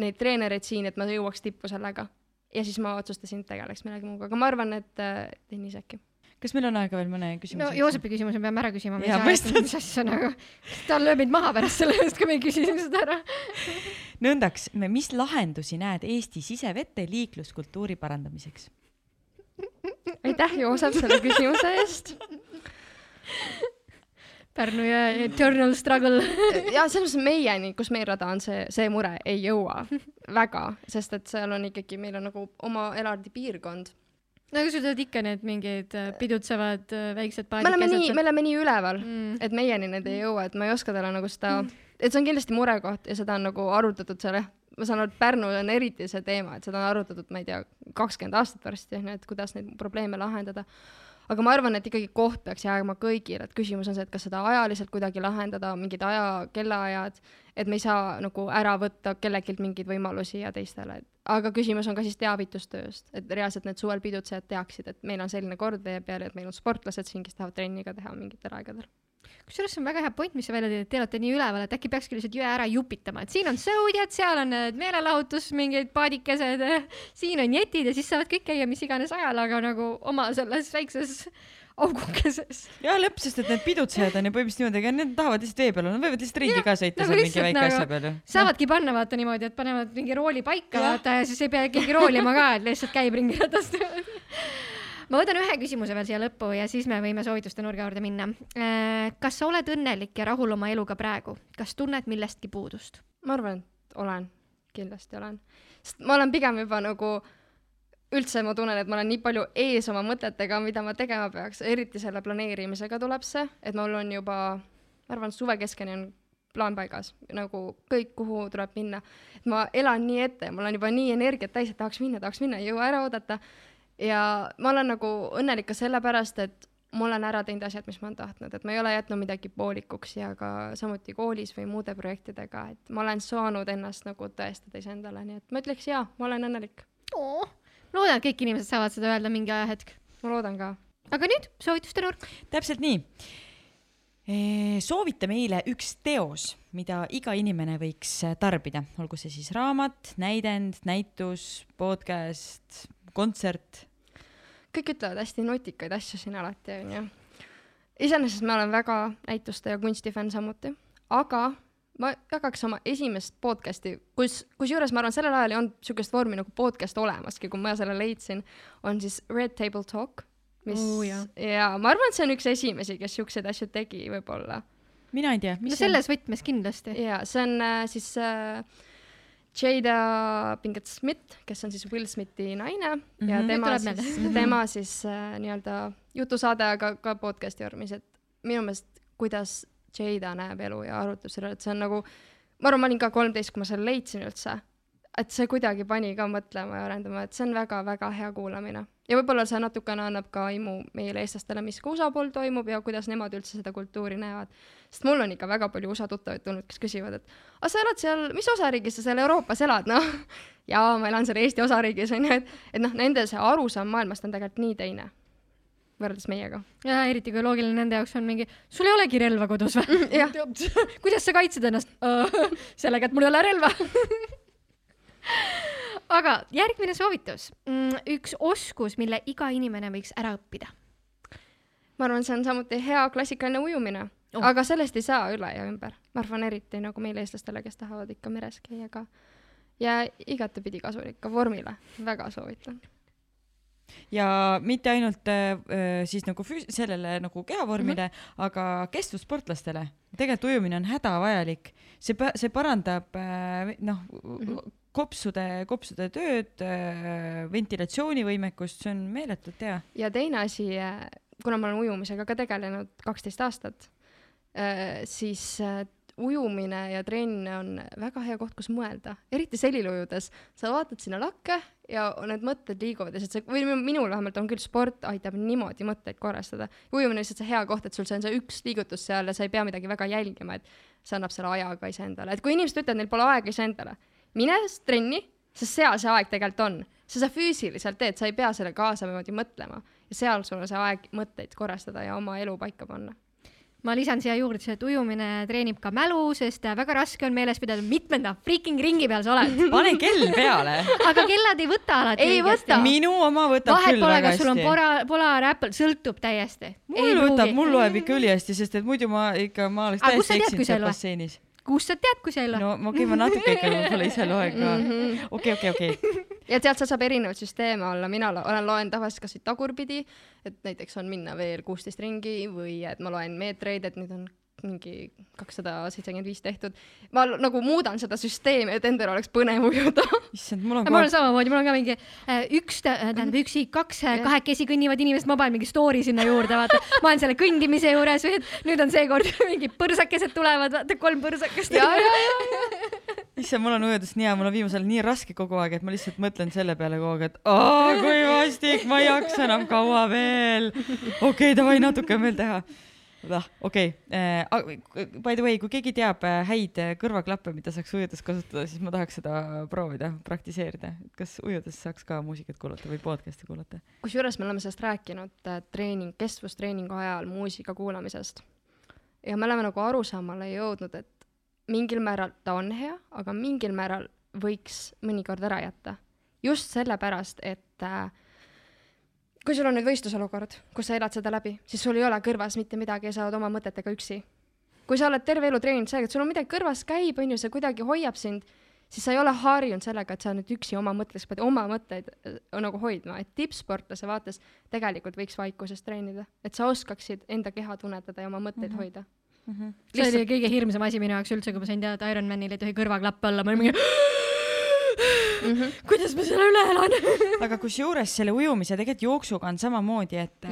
neid treenereid siin, et ma jõuaks tippu sellega. Ja siis ma otsustasin, et tegeleks millegi muuga, aga ma arvan, et äh, tennis äkki. Kas meil on aega veel mõne küsimuse? no Joosepi küsimuse peame ära küsima, saa jätta, mis asja nagu, ta lööb meid maha pärast selle eest, kui me ei küsi seda ära. Nõndaks, mis lahendusi näed Eesti sisevete liikluskultuuri parandamiseks? aitäh, Joosep, selle küsimuse eest Pärnu jõe eternal struggle (laughs) ja selles mõttes meieni, kus meil rada on, see, see mure ei jõua väga, sest et seal on ikkagi, meil on nagu oma eraldi piirkond no aga sul tulevad ikka need mingid äh, pidutsevad äh, väiksed paadikesed. me oleme nii, me oleme nii üleval mm., et meieni need ei jõua, et ma ei oska teile nagu seda mm., et see on kindlasti murekoht ja seda on nagu arutatud seal jah, ma saan aru, et Pärnul on eriti see teema, et seda on arutatud, ma ei tea, kakskümmend aastat varsti, onju, et kuidas neid probleeme lahendada aga ma arvan, et ikkagi koht peaks jääma kõigile, et küsimus on see, et kas seda ajaliselt kuidagi lahendada, mingid aja, kellaajad, et me ei saa nagu ära võtta kellelgi mingeid võimalusi ja teistele, aga küsimus on ka siis teavitustööst, et reaalselt need suvel pidutsejad teaksid, et meil on selline kord vee peal ja et meil on sportlased siin, kes tahavad trenni ka teha mingitel aegadel kusjuures see on väga hea point, mis sa välja tõid, et te olete nii üleval, et äkki peakski lihtsalt jõe ära jupitama, et siin on sõudjad, seal on need meelelahutus, mingid paadikesed, siin on jetid ja siis saavad kõik käia mis iganes ajal, aga nagu oma selles väikses augukeses. ja lõpp, sest et need pidutsejad on ju põhimõtteliselt niimoodi, ega need tahavad lihtsalt vee peal olla, nad võivad lihtsalt ringi ka sõita nagu seal mingi väike nagu, asja peal ju. saavadki panna vaata niimoodi, et panevad mingi rooli paika ja. vaata ja siis ei pea keegi roolima ka, et lihtsalt käib ringi ratast ma võtan ühe küsimuse veel siia lõppu ja siis me võime soovituste nurga juurde minna. kas sa oled õnnelik ja rahul oma eluga praegu, kas tunned millestki puudust? ma arvan, et olen, kindlasti olen. sest ma olen pigem juba nagu üldse ma tunnen, et ma olen nii palju ees oma mõtetega, mida ma tegema peaks, eriti selle planeerimisega tuleb see, et mul on juba, ma arvan, suve keskeni on plaan paigas, nagu kõik, kuhu tuleb minna. ma elan nii ette, mul on juba nii energiat täis, et tahaks minna, tahaks minna, ei jõua ära oodata. Ja ma olen nagu õnnelik ka sellepärast, et ma olen ära teinud asjad, mis ma olen tahtnud, et ma ei ole jätnud midagi poolikuks ja ka samuti koolis või muude projektidega, et ma olen saanud ennast nagu tõestada iseendale, nii et ma ütleks jaa, ma olen õnnelik. loodan, et kõik inimesed saavad seda öelda mingi ajahetk. ma loodan ka. aga nüüd soovituste nurk. täpselt nii soovita meile üks teos, mida iga inimene võiks tarbida, olgu see siis raamat, näidend, näitus, podcast, kontsert. Kõik ütlevad hästi nutikaid asju siin alati, onju. iseenesest ma olen väga näituste ja kunsti fänn samuti, aga ma jagaks oma esimest podcast'i, kus, kusjuures ma arvan, sellel ajal ei olnud niisugust vormi nagu podcast olemaski, kui ma selle leidsin, on siis Red Table Talk mis Oo, jaa. ja ma arvan, et see on üks esimesi, kes siukseid asju tegi võib-olla. mina ei tea, no see on? selles võtmes kindlasti. ja see on äh, siis äh, Jada Pinkett Smith, kes on siis Will Smithi naine mm -hmm. ja Mhm. tema Nüüd siis meelde., tema siis äh, nii-öelda jutusaade, aga ka podcast'i vormis, et minu meelest, kuidas Jada näeb elu ja arutleb selle üle, et see on nagu, ma arvan, ma olin ka kolmteist, kui ma selle leidsin üldse, et see kuidagi pani ka mõtlema ja arendama, et see on väga-väga hea kuulamine. Ja võib-olla see natukene annab ka aimu meile, eestlastele, mis ka USA pool toimub ja kuidas nemad üldse seda kultuuri näevad. sest mul on ikka väga palju USA tuttavaid tulnud, kes küsivad, et aga sa elad seal, mis osariigis sa seal Euroopas elad, noh. (laughs) jaa, ma elan seal Eesti osariigis, on ju, et, et noh, nende see arusaam maailmast on tegelikult nii teine võrreldes meiega. ja eriti kui loogiline nende jaoks on mingi, sul ei olegi relva kodus või? jah. (laughs) kuidas sa kaitsed ennast? (laughs) sellega, et mul ei ole relva aga järgmine soovitus. üks oskus, mille iga inimene võiks ära õppida. ma arvan, see on samuti hea klassikaline ujumine Oh. aga sellest ei saa üle ja ümber. ma arvan, eriti nagu meile, eestlastele, kes tahavad ikka meres käia ka. ja igatepidi kasulik ka vormile, väga soovitan. ja mitte ainult äh, äh, siis nagu füs-, sellele nagu kehavormile mm, -hmm. aga kestvussportlastele. tegelikult ujumine on hädavajalik, see, see parandab äh, noh mm -hmm. kopsude, kopsude tööd äh,, ventilatsioonivõimekust, see on meeletult hea. ja teine asi, kuna ma olen ujumisega ka tegelenud kaksteist aastat, siis äh, ujumine ja trenn on väga hea koht, kus mõelda, eriti selil ujudes. sa vaatad sinna lakke ja need mõtted liiguvad ja see, või minul vähemalt on küll sport aitab niimoodi mõtteid korrastada. ujumine on lihtsalt see hea koht, et sul see on see üks liigutus seal ja sa ei pea midagi väga jälgima, et see annab selle aja ka iseendale, et kui inimesed ütlevad, neil pole aega iseendale, mine trenni, sest seal see aeg tegelikult on. sa seda füüsiliselt teed, sa ei pea selle kaasa niimoodi mõtlema ja seal sul on see aeg mõtteid korrastada ja oma elu paika panna. ma lisan siia juurde, et ujumine treenib ka mälu, sest äh, väga raske on meeles pidada, mitmenda freaking ringi peal sa oled. (laughs) pane kell peale. aga kellad ei võta alati Ei võta. minu oma võtab vahet küll pole, väga kas sul on hästi. Polar, Apple, sõltub täiesti. mul võtab, mul loeb ikka ülihästi, sest et muidu ma ikka, ma oleks täiesti eksinud ei seal basseinis. Kust sa tead, kui sa ei loe? no okei, ma natuke ikka võib-olla ise loen ka. okei, okei, okei. ja sealt sa saab erinevaid süsteeme olla, mina lo- olen, loen tavaliselt kas või tagurpidi, et näiteks on minna veel kuusteist ringi või et ma loen meetreid, et nüüd on mingi kakssada seitsekümmend viis tehtud. ma nagu muudan seda süsteemi, et endal oleks põnev ujuda. issand, mul on mul on kohe, samamoodi, mul on ka mingi äh, üks, tähendab üks hiik, kaks äh, kahekesi kõnnivad inimesed, ma panen mingi story sinna juurde, vaata. ma olen selle kõndimise juures, nüüd on seekord (laughs) mingid põrsakesed tulevad, vaata kolm põrsakest. (laughs) issand, mul on ujudes nii hea, mul on viimasel ajal nii raske kogu aeg, et ma lihtsalt mõtlen selle peale kogu aeg, et aa, kui vastik, ma ei jaksa enam kaua veel. okei okay,, davai, natuke on veel teha. okei, by the way, kui keegi teab äh, häid äh, kõrvaklappe, mida saaks ujudes kasutada, siis ma tahaks seda proovida, praktiseerida. kas ujudes saaks ka muusikat kuulata või podcast'i kuulata? kusjuures me oleme sellest rääkinud äh, treening, kestvustreeningu ajal muusika kuulamisest. ja me oleme nagu arusaamale jõudnud, et mingil määral ta on hea, aga mingil määral võiks mõnikord ära jätta. just sellepärast, et äh, kui sul on nüüd võistlusolukord, kus sa elad seda läbi, siis sul ei ole kõrvas mitte midagi ja sa oled oma mõtetega üksi. kui sa oled terve elu treeninud sellega, et sul on midagi kõrvas käib, on ju, see kuidagi hoiab sind, siis sa ei ole harjunud sellega, et sa nüüd üksi oma mõttes pead oma mõtteid äh, nagu hoidma, et tippsportlase vaates tegelikult võiks vaikuses treenida, et sa oskaksid enda keha tunnetada ja oma mõtteid mm -hmm. hoida mm. -hmm. see oli kõige hirmsam asi minu jaoks üldse, kui ma sain teada, et Ironmanil ei tohi kõrvaklappe olla, ma olin mingi mm. -hmm. (laughs) kuidas ma selle üle elan (laughs) aga kusjuures selle ujumise tegelikult jooksuga on samamoodi, et,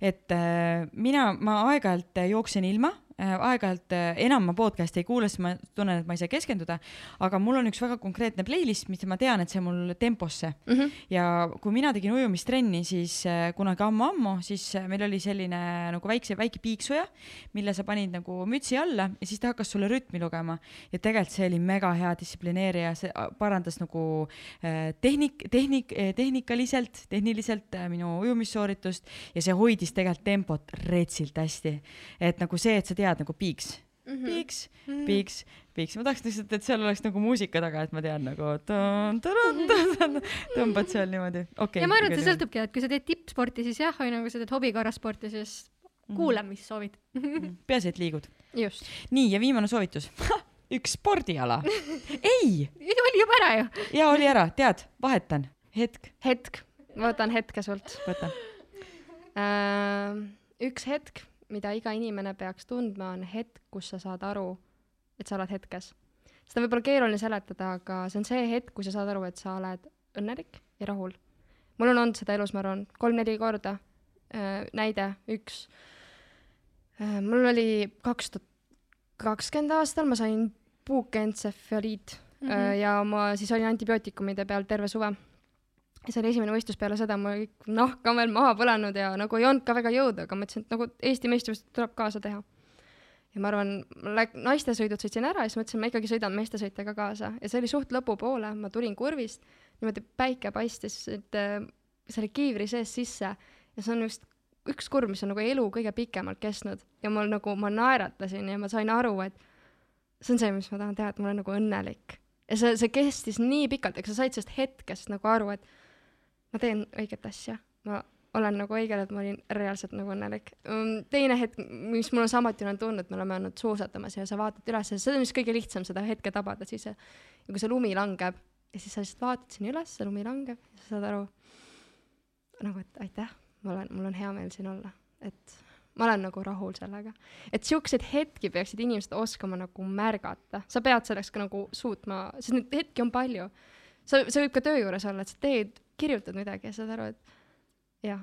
et äh, mina, ma aeg-ajalt jooksen ilma Äh, aeg-ajalt äh, enam ma podcast'i ei kuula, sest ma tunnen, et ma ei saa keskenduda, aga mul on üks väga konkreetne playlist, mis ma tean, et see mul temposse mm. -hmm. ja kui mina tegin ujumistrenni, siis äh, kunagi ammu-ammu, siis meil oli selline nagu väikse, väike piiksuja, mille sa panid nagu mütsi alla ja siis ta hakkas sulle rütmi lugema. ja tegelikult see oli mega hea distsiplineerija, see parandas nagu tehnik, tehnik, tehnikaliselt, tehniliselt minu ujumissooritust ja see hoidis tegelikult tempot retsilt hästi. et nagu see, et sa tead nagu piiks mm, -hmm. piiks, mhm. piiks, piiks, ma tahaks lihtsalt, et seal oleks nagu muusika taga, et ma tean nagu tõmbad seal niimoodi, okei okay,. ja ma arvan, et see sõltubki, et kui sa teed tippsporti, siis jah, või nagu sa teed hobikorrasporti, siis mhm. kuula, mis soovid mhm. peaasi, et liigud. nii, ja viimane soovitus (laughs) üks spordiala. ei! (laughs) oli juba ära ju. ja oli ära, tead, vahetan, hetk. hetk, ma võtan hetke sult. võta uh,. üks hetk mida iga inimene peaks tundma, on hetk, kus sa saad aru, et sa oled hetkes. seda on võib-olla keeruline seletada, aga see on see hetk, kui sa saad aru, et sa oled õnnelik ja rahul. mul on olnud seda elus, ma arvan, kolm-neli korda äh,. näide üks äh,. mul oli kaks tuhat kakskümmend aastal, ma sain puukentsefaliit mm -hmm. ja ma siis olin antibiootikumide peal terve suve see oli esimene võistlus peale seda, kõik nahk on veel maha põlenud ja nagu ei olnud ka väga jõudu, aga mõtlesin, et nagu Eesti meistrivõistlused tuleb kaasa teha. ja ma arvan, naistesõidud sõitsin ära ja siis mõtlesin, ma ikkagi sõidan meestesõite ka kaasa ja see oli suht lõpupoole, ma tulin kurvist, niimoodi päike paistis, et äh, selle kiivri sees sisse ja see on just üks kurv, mis on nagu elu kõige pikemalt kestnud ja mul nagu, ma naeratasin ja ma sain aru, et see on see, mis ma tahan teha, et ma olen nagu õnnelik. ja see, see kestis nii pikalt, eks sa said sellest hetkest nagu aru, et ma teen õiget asja, ma olen nagu õigel, et ma olin reaalselt nagu õnnelik. Mm, teine hetk, mis mul on samuti olen tundnud, me oleme olnud suusatamas ja sa vaatad üles ja see on vist kõige lihtsam seda hetke tabada, siis ja kui see lumi langeb ja siis sa lihtsalt vaatad sinna üles, see lumi langeb ja sa saad aru nagu, et aitäh, ma olen, mul on hea meel siin olla, et ma olen nagu rahul sellega. et siukseid hetki peaksid inimesed oskama nagu märgata, sa pead selleks ka nagu suutma, sest neid hetki on palju. Sa, see võib ka töö juures olla, et sa teed kirjutad midagi ja saad aru, et jah,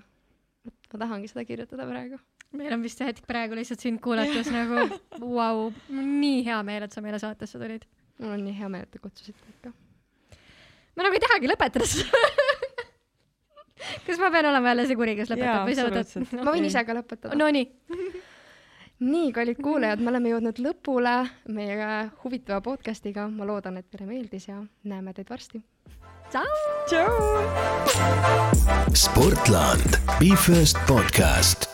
et ma tahangi seda kirjutada praegu. meil on vist see hetk praegu lihtsalt sind kuulates nagu vau wow,, nii hea meel, et sa meile saatesse tulid. mul on nii hea meel, et te kutsusite ikka. ma nagu ei tahagi lõpetada seda kas ma pean olema jälle see kuri, kes lõpetab või sa võtad? ma võin ise ka lõpetada. Nonii nii, kallid kuulajad, me oleme jõudnud lõpule meie huvitava podcastiga. ma loodan, et teile meeldis ja näeme teid varsti Ciao! Ciao! Sportland, Be First podcast